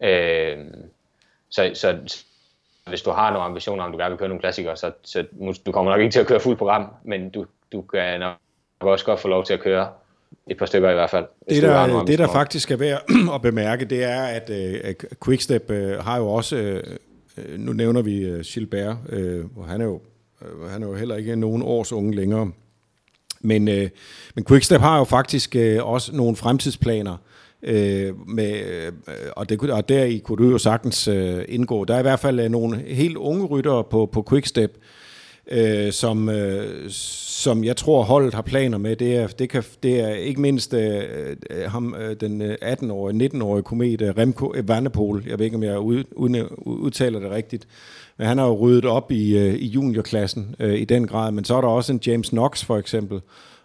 Øh, så, så hvis du har nogle ambitioner om, du gerne vil køre nogle klassikere, så, så du kommer nok ikke til at køre fuldt program, men du, du kan nok også godt få lov til at køre et par stykker i hvert fald. Det der, det, der faktisk er værd at bemærke, det er, at uh, Quickstep uh, har jo også, uh, nu nævner vi uh, Gilbert, uh, han er jo uh, han er jo heller ikke nogen års unge længere, men, øh, men Quickstep har jo faktisk øh, også nogle fremtidsplaner, øh, med, øh, og, det, og der i kunne du jo sagtens øh, indgå. Der er i hvert fald øh, nogle helt unge ryttere på, på Quickstep, øh, som, øh, som jeg tror holdet har planer med. Det er, det kan, det er ikke mindst øh, øh ham, øh, den øh, 18-årige, 19-årige komet øh, Remco Evenepoel. Jeg ved ikke, om jeg ud, udtaler det rigtigt. Men han har jo ryddet op i, øh, i juniorklassen øh, i den grad. Men så er der også en James Knox for eksempel,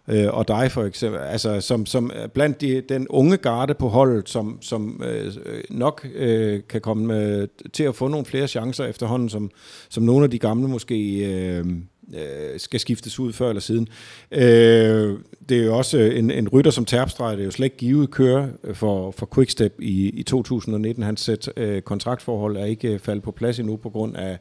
øh, og dig for eksempel, altså som, som blandt de, den unge garde på holdet, som, som øh, nok øh, kan komme øh, til at få nogle flere chancer efterhånden, som, som nogle af de gamle måske øh, øh, skal skiftes ud før eller siden. Øh, det er jo også øh, en, en rytter som Terpstra, det er jo slet ikke givet køre øh, for, for Quickstep i, i 2019. Hans sæt, øh, kontraktforhold er ikke øh, faldet på plads endnu på grund af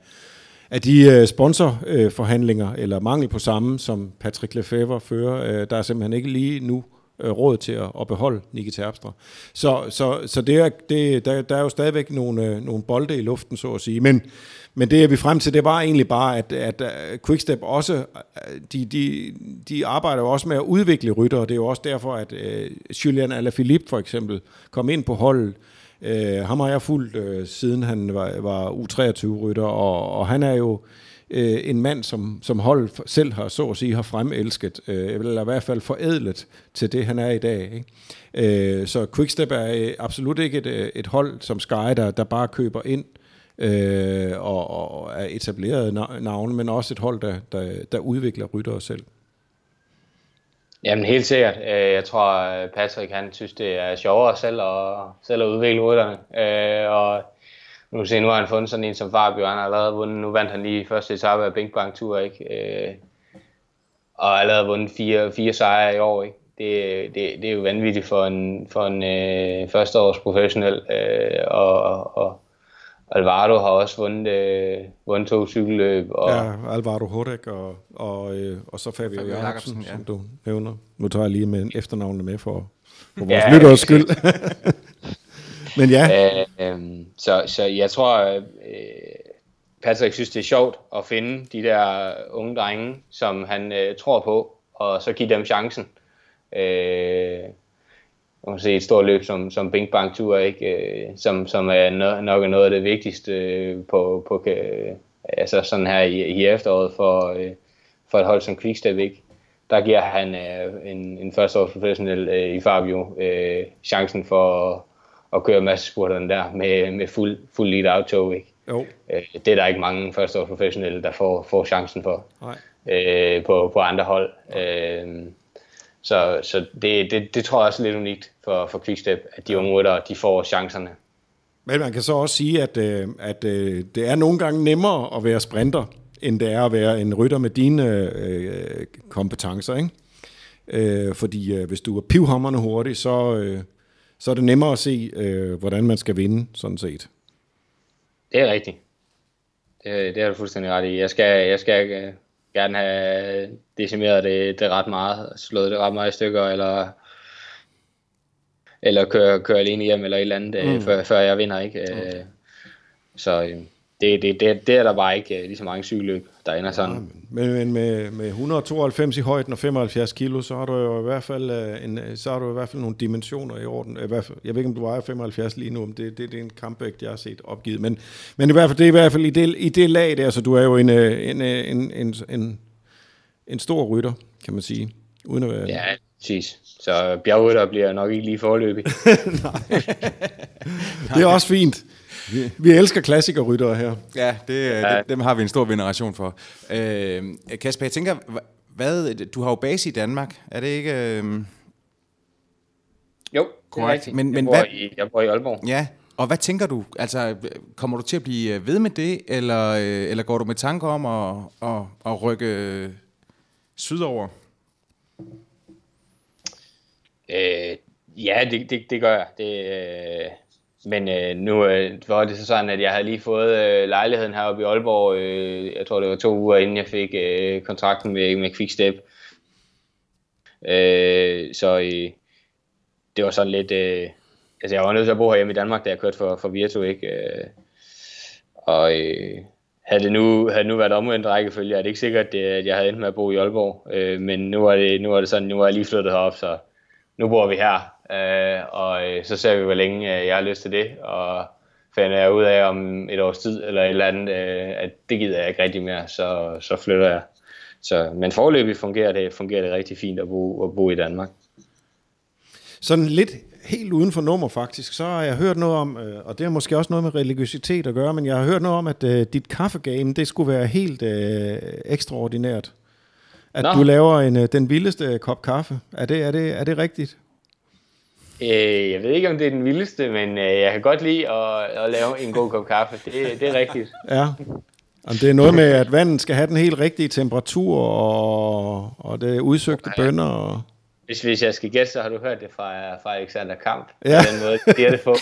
af de øh, sponsorforhandlinger, øh, eller mangel på samme, som Patrick Lefebvre fører, øh, der er simpelthen ikke lige nu råd til at, at beholde Nicky Terpstra. Så, så, så det er, det, der, der er jo stadigvæk nogle, nogle bolde i luften, så at sige. Men, men det er vi frem til, det var egentlig bare, at, at Quickstep også, de, de, de arbejder jo også med at udvikle rytter, og det er jo også derfor, at uh, Julian Alaphilippe for eksempel kom ind på holdet, Øh, Øh, ham har jeg fulgt, øh, siden han var, var U23-rytter, og, og han er jo øh, en mand, som, som hold selv har, så at sige, har fremelsket, øh, eller i hvert fald forædlet til det, han er i dag. Ikke? Øh, så Quickstep er øh, absolut ikke et, øh, et hold som Sky, der, der bare køber ind øh, og, og er etableret navne, men også et hold, der, der, der udvikler ryttere selv. Jamen helt sikkert. Øh, jeg tror, øh, Patrick han synes, det er sjovere selv at, selv at udvikle rytterne. Øh, og nu kan se, nu har han fundet sådan en som Fabio, han har allerede vundet, nu vandt han lige første etape af Bing Tour, ikke? Og og allerede vundet fire, fire sejre i år, ikke? Det, det, det er jo vanvittigt for en, for en øh, førsteårs professionel, øh, og, og, Alvaro har også vundet, øh, vundet to cykelløb. Og... Ja, Alvaro Hodek og, og, øh, og så Fabio, Fabio Jacobsen, ja. som du nævner. Nu tager jeg lige med efternavnet med for, for vores ja, lytteres skyld. Men ja. Øh, øh, så, så jeg tror, øh, Patrick synes, det er sjovt at finde de der unge drenge, som han øh, tror på, og så give dem chancen. Øh, man kan se et stort løb som, som Bing Bang Tour, ikke? Øh, som, som er no, nok er noget af det vigtigste øh, på, på øh, altså sådan her i, i efteråret for, for et hold som Quickstep. Ikke? Der giver han en, en førsteårs professionel i Fabio chancen for at, at køre massespurterne der med, med fuld, fuld lead out. Ikke? Jo. Det er der ikke mange førsteårs professionelle, der får, får chancen for Nej. Øh, på, på andre hold. Øh, så, så det, det, det tror jeg også er lidt unikt for, for Quickstep, at de unge rytter, de får chancerne. Men man kan så også sige, at, øh, at øh, det er nogle gange nemmere at være sprinter, end det er at være en rytter med dine øh, kompetencer. Ikke? Øh, fordi øh, hvis du er pivhammerne hurtig, så, øh, så er det nemmere at se, øh, hvordan man skal vinde, sådan set. Det er rigtigt. Det, det er du fuldstændig ret i. Jeg skal, jeg skal øh, gerne have decimeret det, det ret meget, slået det ret meget i stykker, eller, eller køre, køre alene hjem, eller et eller andet, øh, mm. før, før jeg vinder, ikke? Mm. Så øh, det, det, det, det er der bare ikke lige så mange cykelløb, der ender sådan. Ja, men, men med, med 192 i højden og 75 kilo, så har du jo i hvert fald, en, så har du i hvert fald nogle dimensioner i orden. I hvert fald, jeg ved ikke, om du vejer 75 lige nu, men det, det, det er en kampvægt, jeg har set opgivet. Men, men i hvert fald, det er i hvert fald i det, i det lag der, så du er jo en, en, en, en, en, en stor rytter, kan man sige. Uden at være... Ja, præcis. Så bjergrytter bliver nok ikke lige forløbig. Det er også fint. Vi, vi elsker klassikerryttere her. Ja, det, ja. Det, dem har vi en stor veneration for. Øh, Kasper, jeg tænker, hvad, du har jo base i Danmark, er det ikke... Øh... Jo, korrekt. Men, men jeg, bor hvad, i, jeg bor i Aalborg. Ja, og hvad tænker du? Altså, kommer du til at blive ved med det, eller, øh, eller går du med tanker om at, at, at rykke sydover? Øh, ja, det, det, det gør jeg. Det, øh, men øh, nu øh, var det så sådan, at jeg havde lige fået øh, lejligheden heroppe i Aalborg. Øh, jeg tror, det var to uger inden jeg fik øh, kontrakten med, med Quickstep. Øh, så øh, det var sådan lidt... Øh, altså, jeg var nødt til at bo hjemme i Danmark, da jeg kørte for, for Virtu, ikke? Øh, og øh, havde det nu, havde det nu været omvendt rækkefølge, er det ikke sikkert, at jeg havde endt med at bo i Aalborg. Øh, men nu er, det, nu er det sådan, nu er jeg lige flyttet herop, så nu bor vi her. Øh, og øh, så ser vi, hvor længe øh, jeg har lyst til det. Og finder jeg ud af om et års tid eller et eller andet, øh, at det gider jeg ikke rigtig mere, så, så flytter jeg. Så, men forløbig fungerer det, fungerer det rigtig fint at bo, at bo i Danmark. Sådan lidt helt uden for nummer faktisk, så har jeg hørt noget om, øh, og det har måske også noget med religiøsitet at gøre, men jeg har hørt noget om, at øh, dit kaffegame, det skulle være helt øh, ekstraordinært. at Nå. du laver en, øh, den vildeste kop kaffe. Er det, er det, er det rigtigt? Øh, jeg ved ikke, om det er den vildeste, men øh, jeg kan godt lide at, at lave en god kop kaffe. Det, det er rigtigt. Ja. Om det er noget med, at vandet skal have den helt rigtige temperatur, og, og det udsøgte bønder. Og... Hvis, hvis jeg skal gætte, så har du hørt det fra, fra Alexander Kamp. Ja. På den måde, det er det på.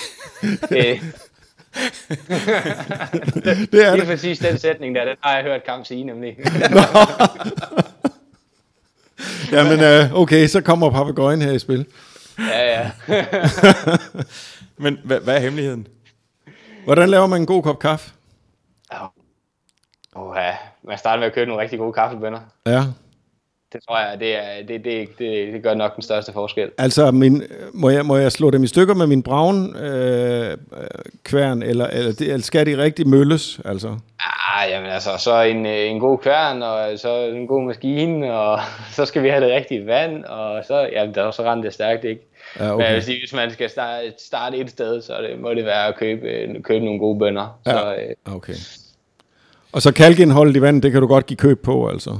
Det er lige det. præcis den sætning der, den har jeg hørt Kamp sige nemlig. Jamen, øh, okay, så kommer papegøjen her i spil. ja, ja. Men hvad, hvad er hemmeligheden? Hvordan laver man en god kop kaffe? Oh, ja. Man starter med at købe nogle rigtig gode kaffebønner. Ja. Det tror jeg, det, er, det, det, det, det gør nok den største forskel. Altså, min, må, jeg, må jeg slå dem i stykker med min braun øh, kværn, eller, eller, det, eller skal de rigtig mølles? Altså? Ah, jamen altså, så en, en god kværn, og så en god maskine, og så skal vi have det rigtige vand, og så, jamen, der, så render det stærkt, ikke? Ja, Men jeg okay. vil sige, hvis man skal starte, starte et sted, så det, må det være at købe, øh, købe nogle gode bønner. Ja. Så, øh, okay. Og så kalkindholdet i vandet, det kan du godt give køb på, altså?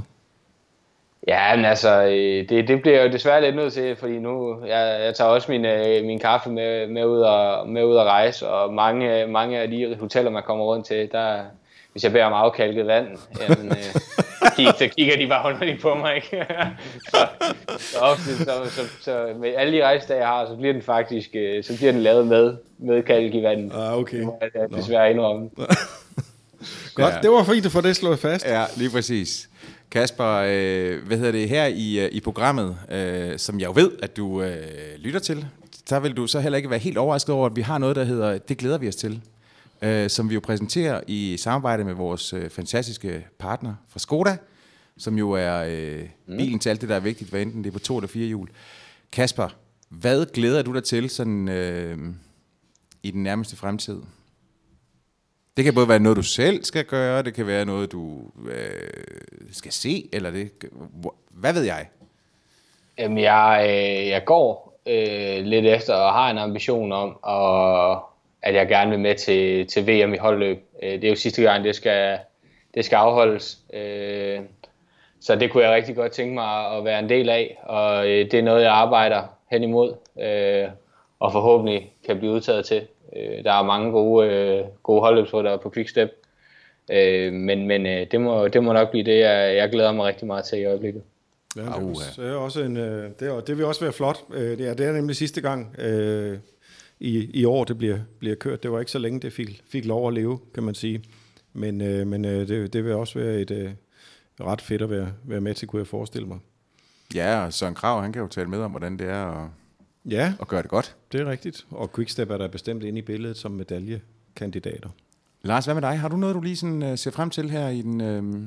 Ja, men altså, øh, det, det bliver jeg jo desværre lidt nødt til, fordi nu, jeg, jeg tager også min, øh, min kaffe med, med, ud og, med ud at rejse, og mange, mange af de hoteller, man kommer rundt til, der, hvis jeg beder om afkalket vand, jamen, øh, kig, så kigger de bare underligt på mig, ikke? så, så, ofte, så, så, så, med alle de rejsedage, jeg har, så bliver den faktisk, øh, så bliver den lavet med, med kalk i vandet. Ah, okay. Det må jeg desværre indrømme. Godt, Ja. det var fint at få det slået fast. Ja, lige præcis. Kasper, øh, hvad hedder det, her i, øh, i programmet, øh, som jeg jo ved, at du øh, lytter til, der vil du så heller ikke være helt overrasket over, at vi har noget, der hedder Det glæder vi os til, øh, som vi jo præsenterer i samarbejde med vores øh, fantastiske partner fra Skoda, som jo er øh, bilen til alt det, der er vigtigt, hvad enten det er på to eller fire hjul. Kasper, hvad glæder du dig til sådan, øh, i den nærmeste fremtid? Det kan både være noget, du selv skal gøre, det kan være noget, du øh, skal se, eller det... Hvad ved jeg? Jamen, jeg, øh, jeg går øh, lidt efter og har en ambition om, at, at jeg gerne vil med til, til VM i holdløb. Øh, det er jo sidste gang, det skal, det skal afholdes. Øh, så det kunne jeg rigtig godt tænke mig at være en del af, og øh, det er noget, jeg arbejder hen imod, øh, og forhåbentlig kan blive udtaget til. Øh, der er mange gode, øh, gode holdløbsryttere på Quickstep, øh, men, men øh, det, må, det må nok blive det, jeg, jeg glæder mig rigtig meget til i øjeblikket. Ja, det, er også, det, er også en, øh, det, er, det vil også være flot. Øh, Det er, det er nemlig sidste gang øh, i, i år, det bliver, bliver kørt. Det var ikke så længe, det fik, fik lov at leve, kan man sige. Men, øh, men øh, det, det vil også være et øh, ret fedt at være, være med til, kunne jeg forestille mig. Ja, og Søren Krav, han kan jo tale med om, hvordan det er at, Ja, at gøre det godt. det er rigtigt. Og Quickstep er der bestemt inde i billedet som medaljekandidater. Lars, hvad med dig? Har du noget, du lige sådan, uh, ser frem til her i den... Uh...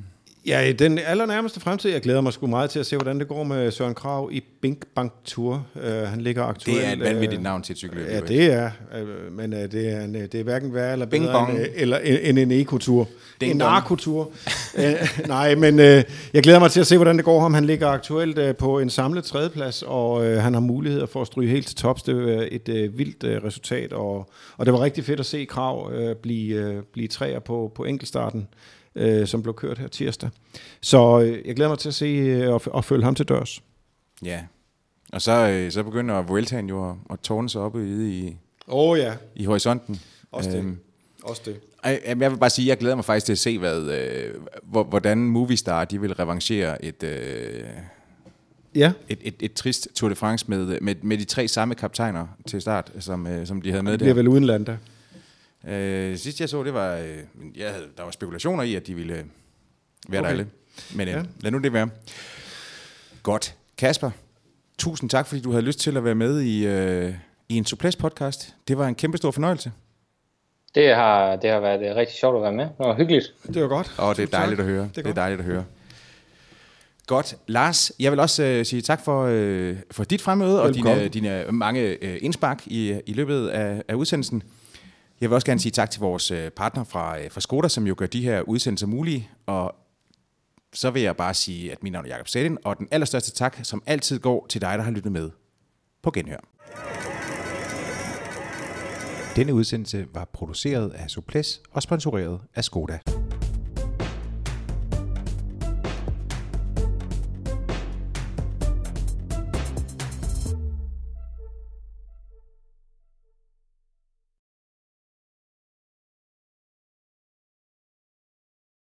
Ja, i den allernærmeste fremtid, jeg glæder mig sgu meget til at se, hvordan det går med Søren Krav i Bink Bank Tour. Uh, han ligger aktuelt... Det er et vanvittigt øh, navn til et cykelløb. Ja, det er, øh, men øh, det er, en, det er hverken værre eller Bing bedre bong. end, øh, eller, end, en ekotur. En narkotur. øh, nej, men øh, jeg glæder mig til at se, hvordan det går ham. Han ligger aktuelt øh, på en samlet tredjeplads, og øh, han har mulighed for at stryge helt til tops. Det er et øh, vildt øh, resultat, og, og det var rigtig fedt at se Krav øh, blive, øh, blive træer på, på enkeltstarten, øh, som blev kørt her tirsdag. Så øh, jeg glæder mig til at se øh, og, og følge ham til dørs. Ja. Og så, øh, så begynder Vueltaen jo at, at tårne sig op i, oh, ja, i horisonten. også det. Øhm, Også det. Jamen, Jeg vil bare sige, at jeg glæder mig faktisk til at se, hvad, øh, hvor- hvordan Movistar de vil revanchere et, øh, Ja, et, et, et trist Tour de France med, med, med de tre samme kaptajner til start, som, øh, som de havde med det bliver der. vel uden Landa. Øh, sidst jeg så, det var, øh, jeg havde, der var spekulationer i, at de ville øh, være okay. Der alle. Men øh, Ja. lad nu det være. Godt. Kasper, tusind tak, fordi du havde lyst til at være med i, øh, i en Suples podcast. Det var en kæmpe stor fornøjelse. Det har, det har været øh, rigtig sjovt at være med. Det var hyggeligt. Det var godt. Og det er dejligt tak. at høre. Det er, Det er dejligt at høre. Godt. Lars, jeg vil også øh, sige tak for, øh, for dit fremmøde og Velkommen. dine, dine mange øh, indspark i, i løbet af, af udsendelsen. Jeg vil også gerne sige tak til vores øh, partner fra, øh, fra Skoda, som jo gør de her udsendelser mulige. Og så vil jeg bare sige, at mit navn er Jakob Sættin, og den allerstørste tak, som altid går til dig, der har lyttet med på Genhør. Denne udsendelse var produceret af Suples og sponsoreret af Skoda.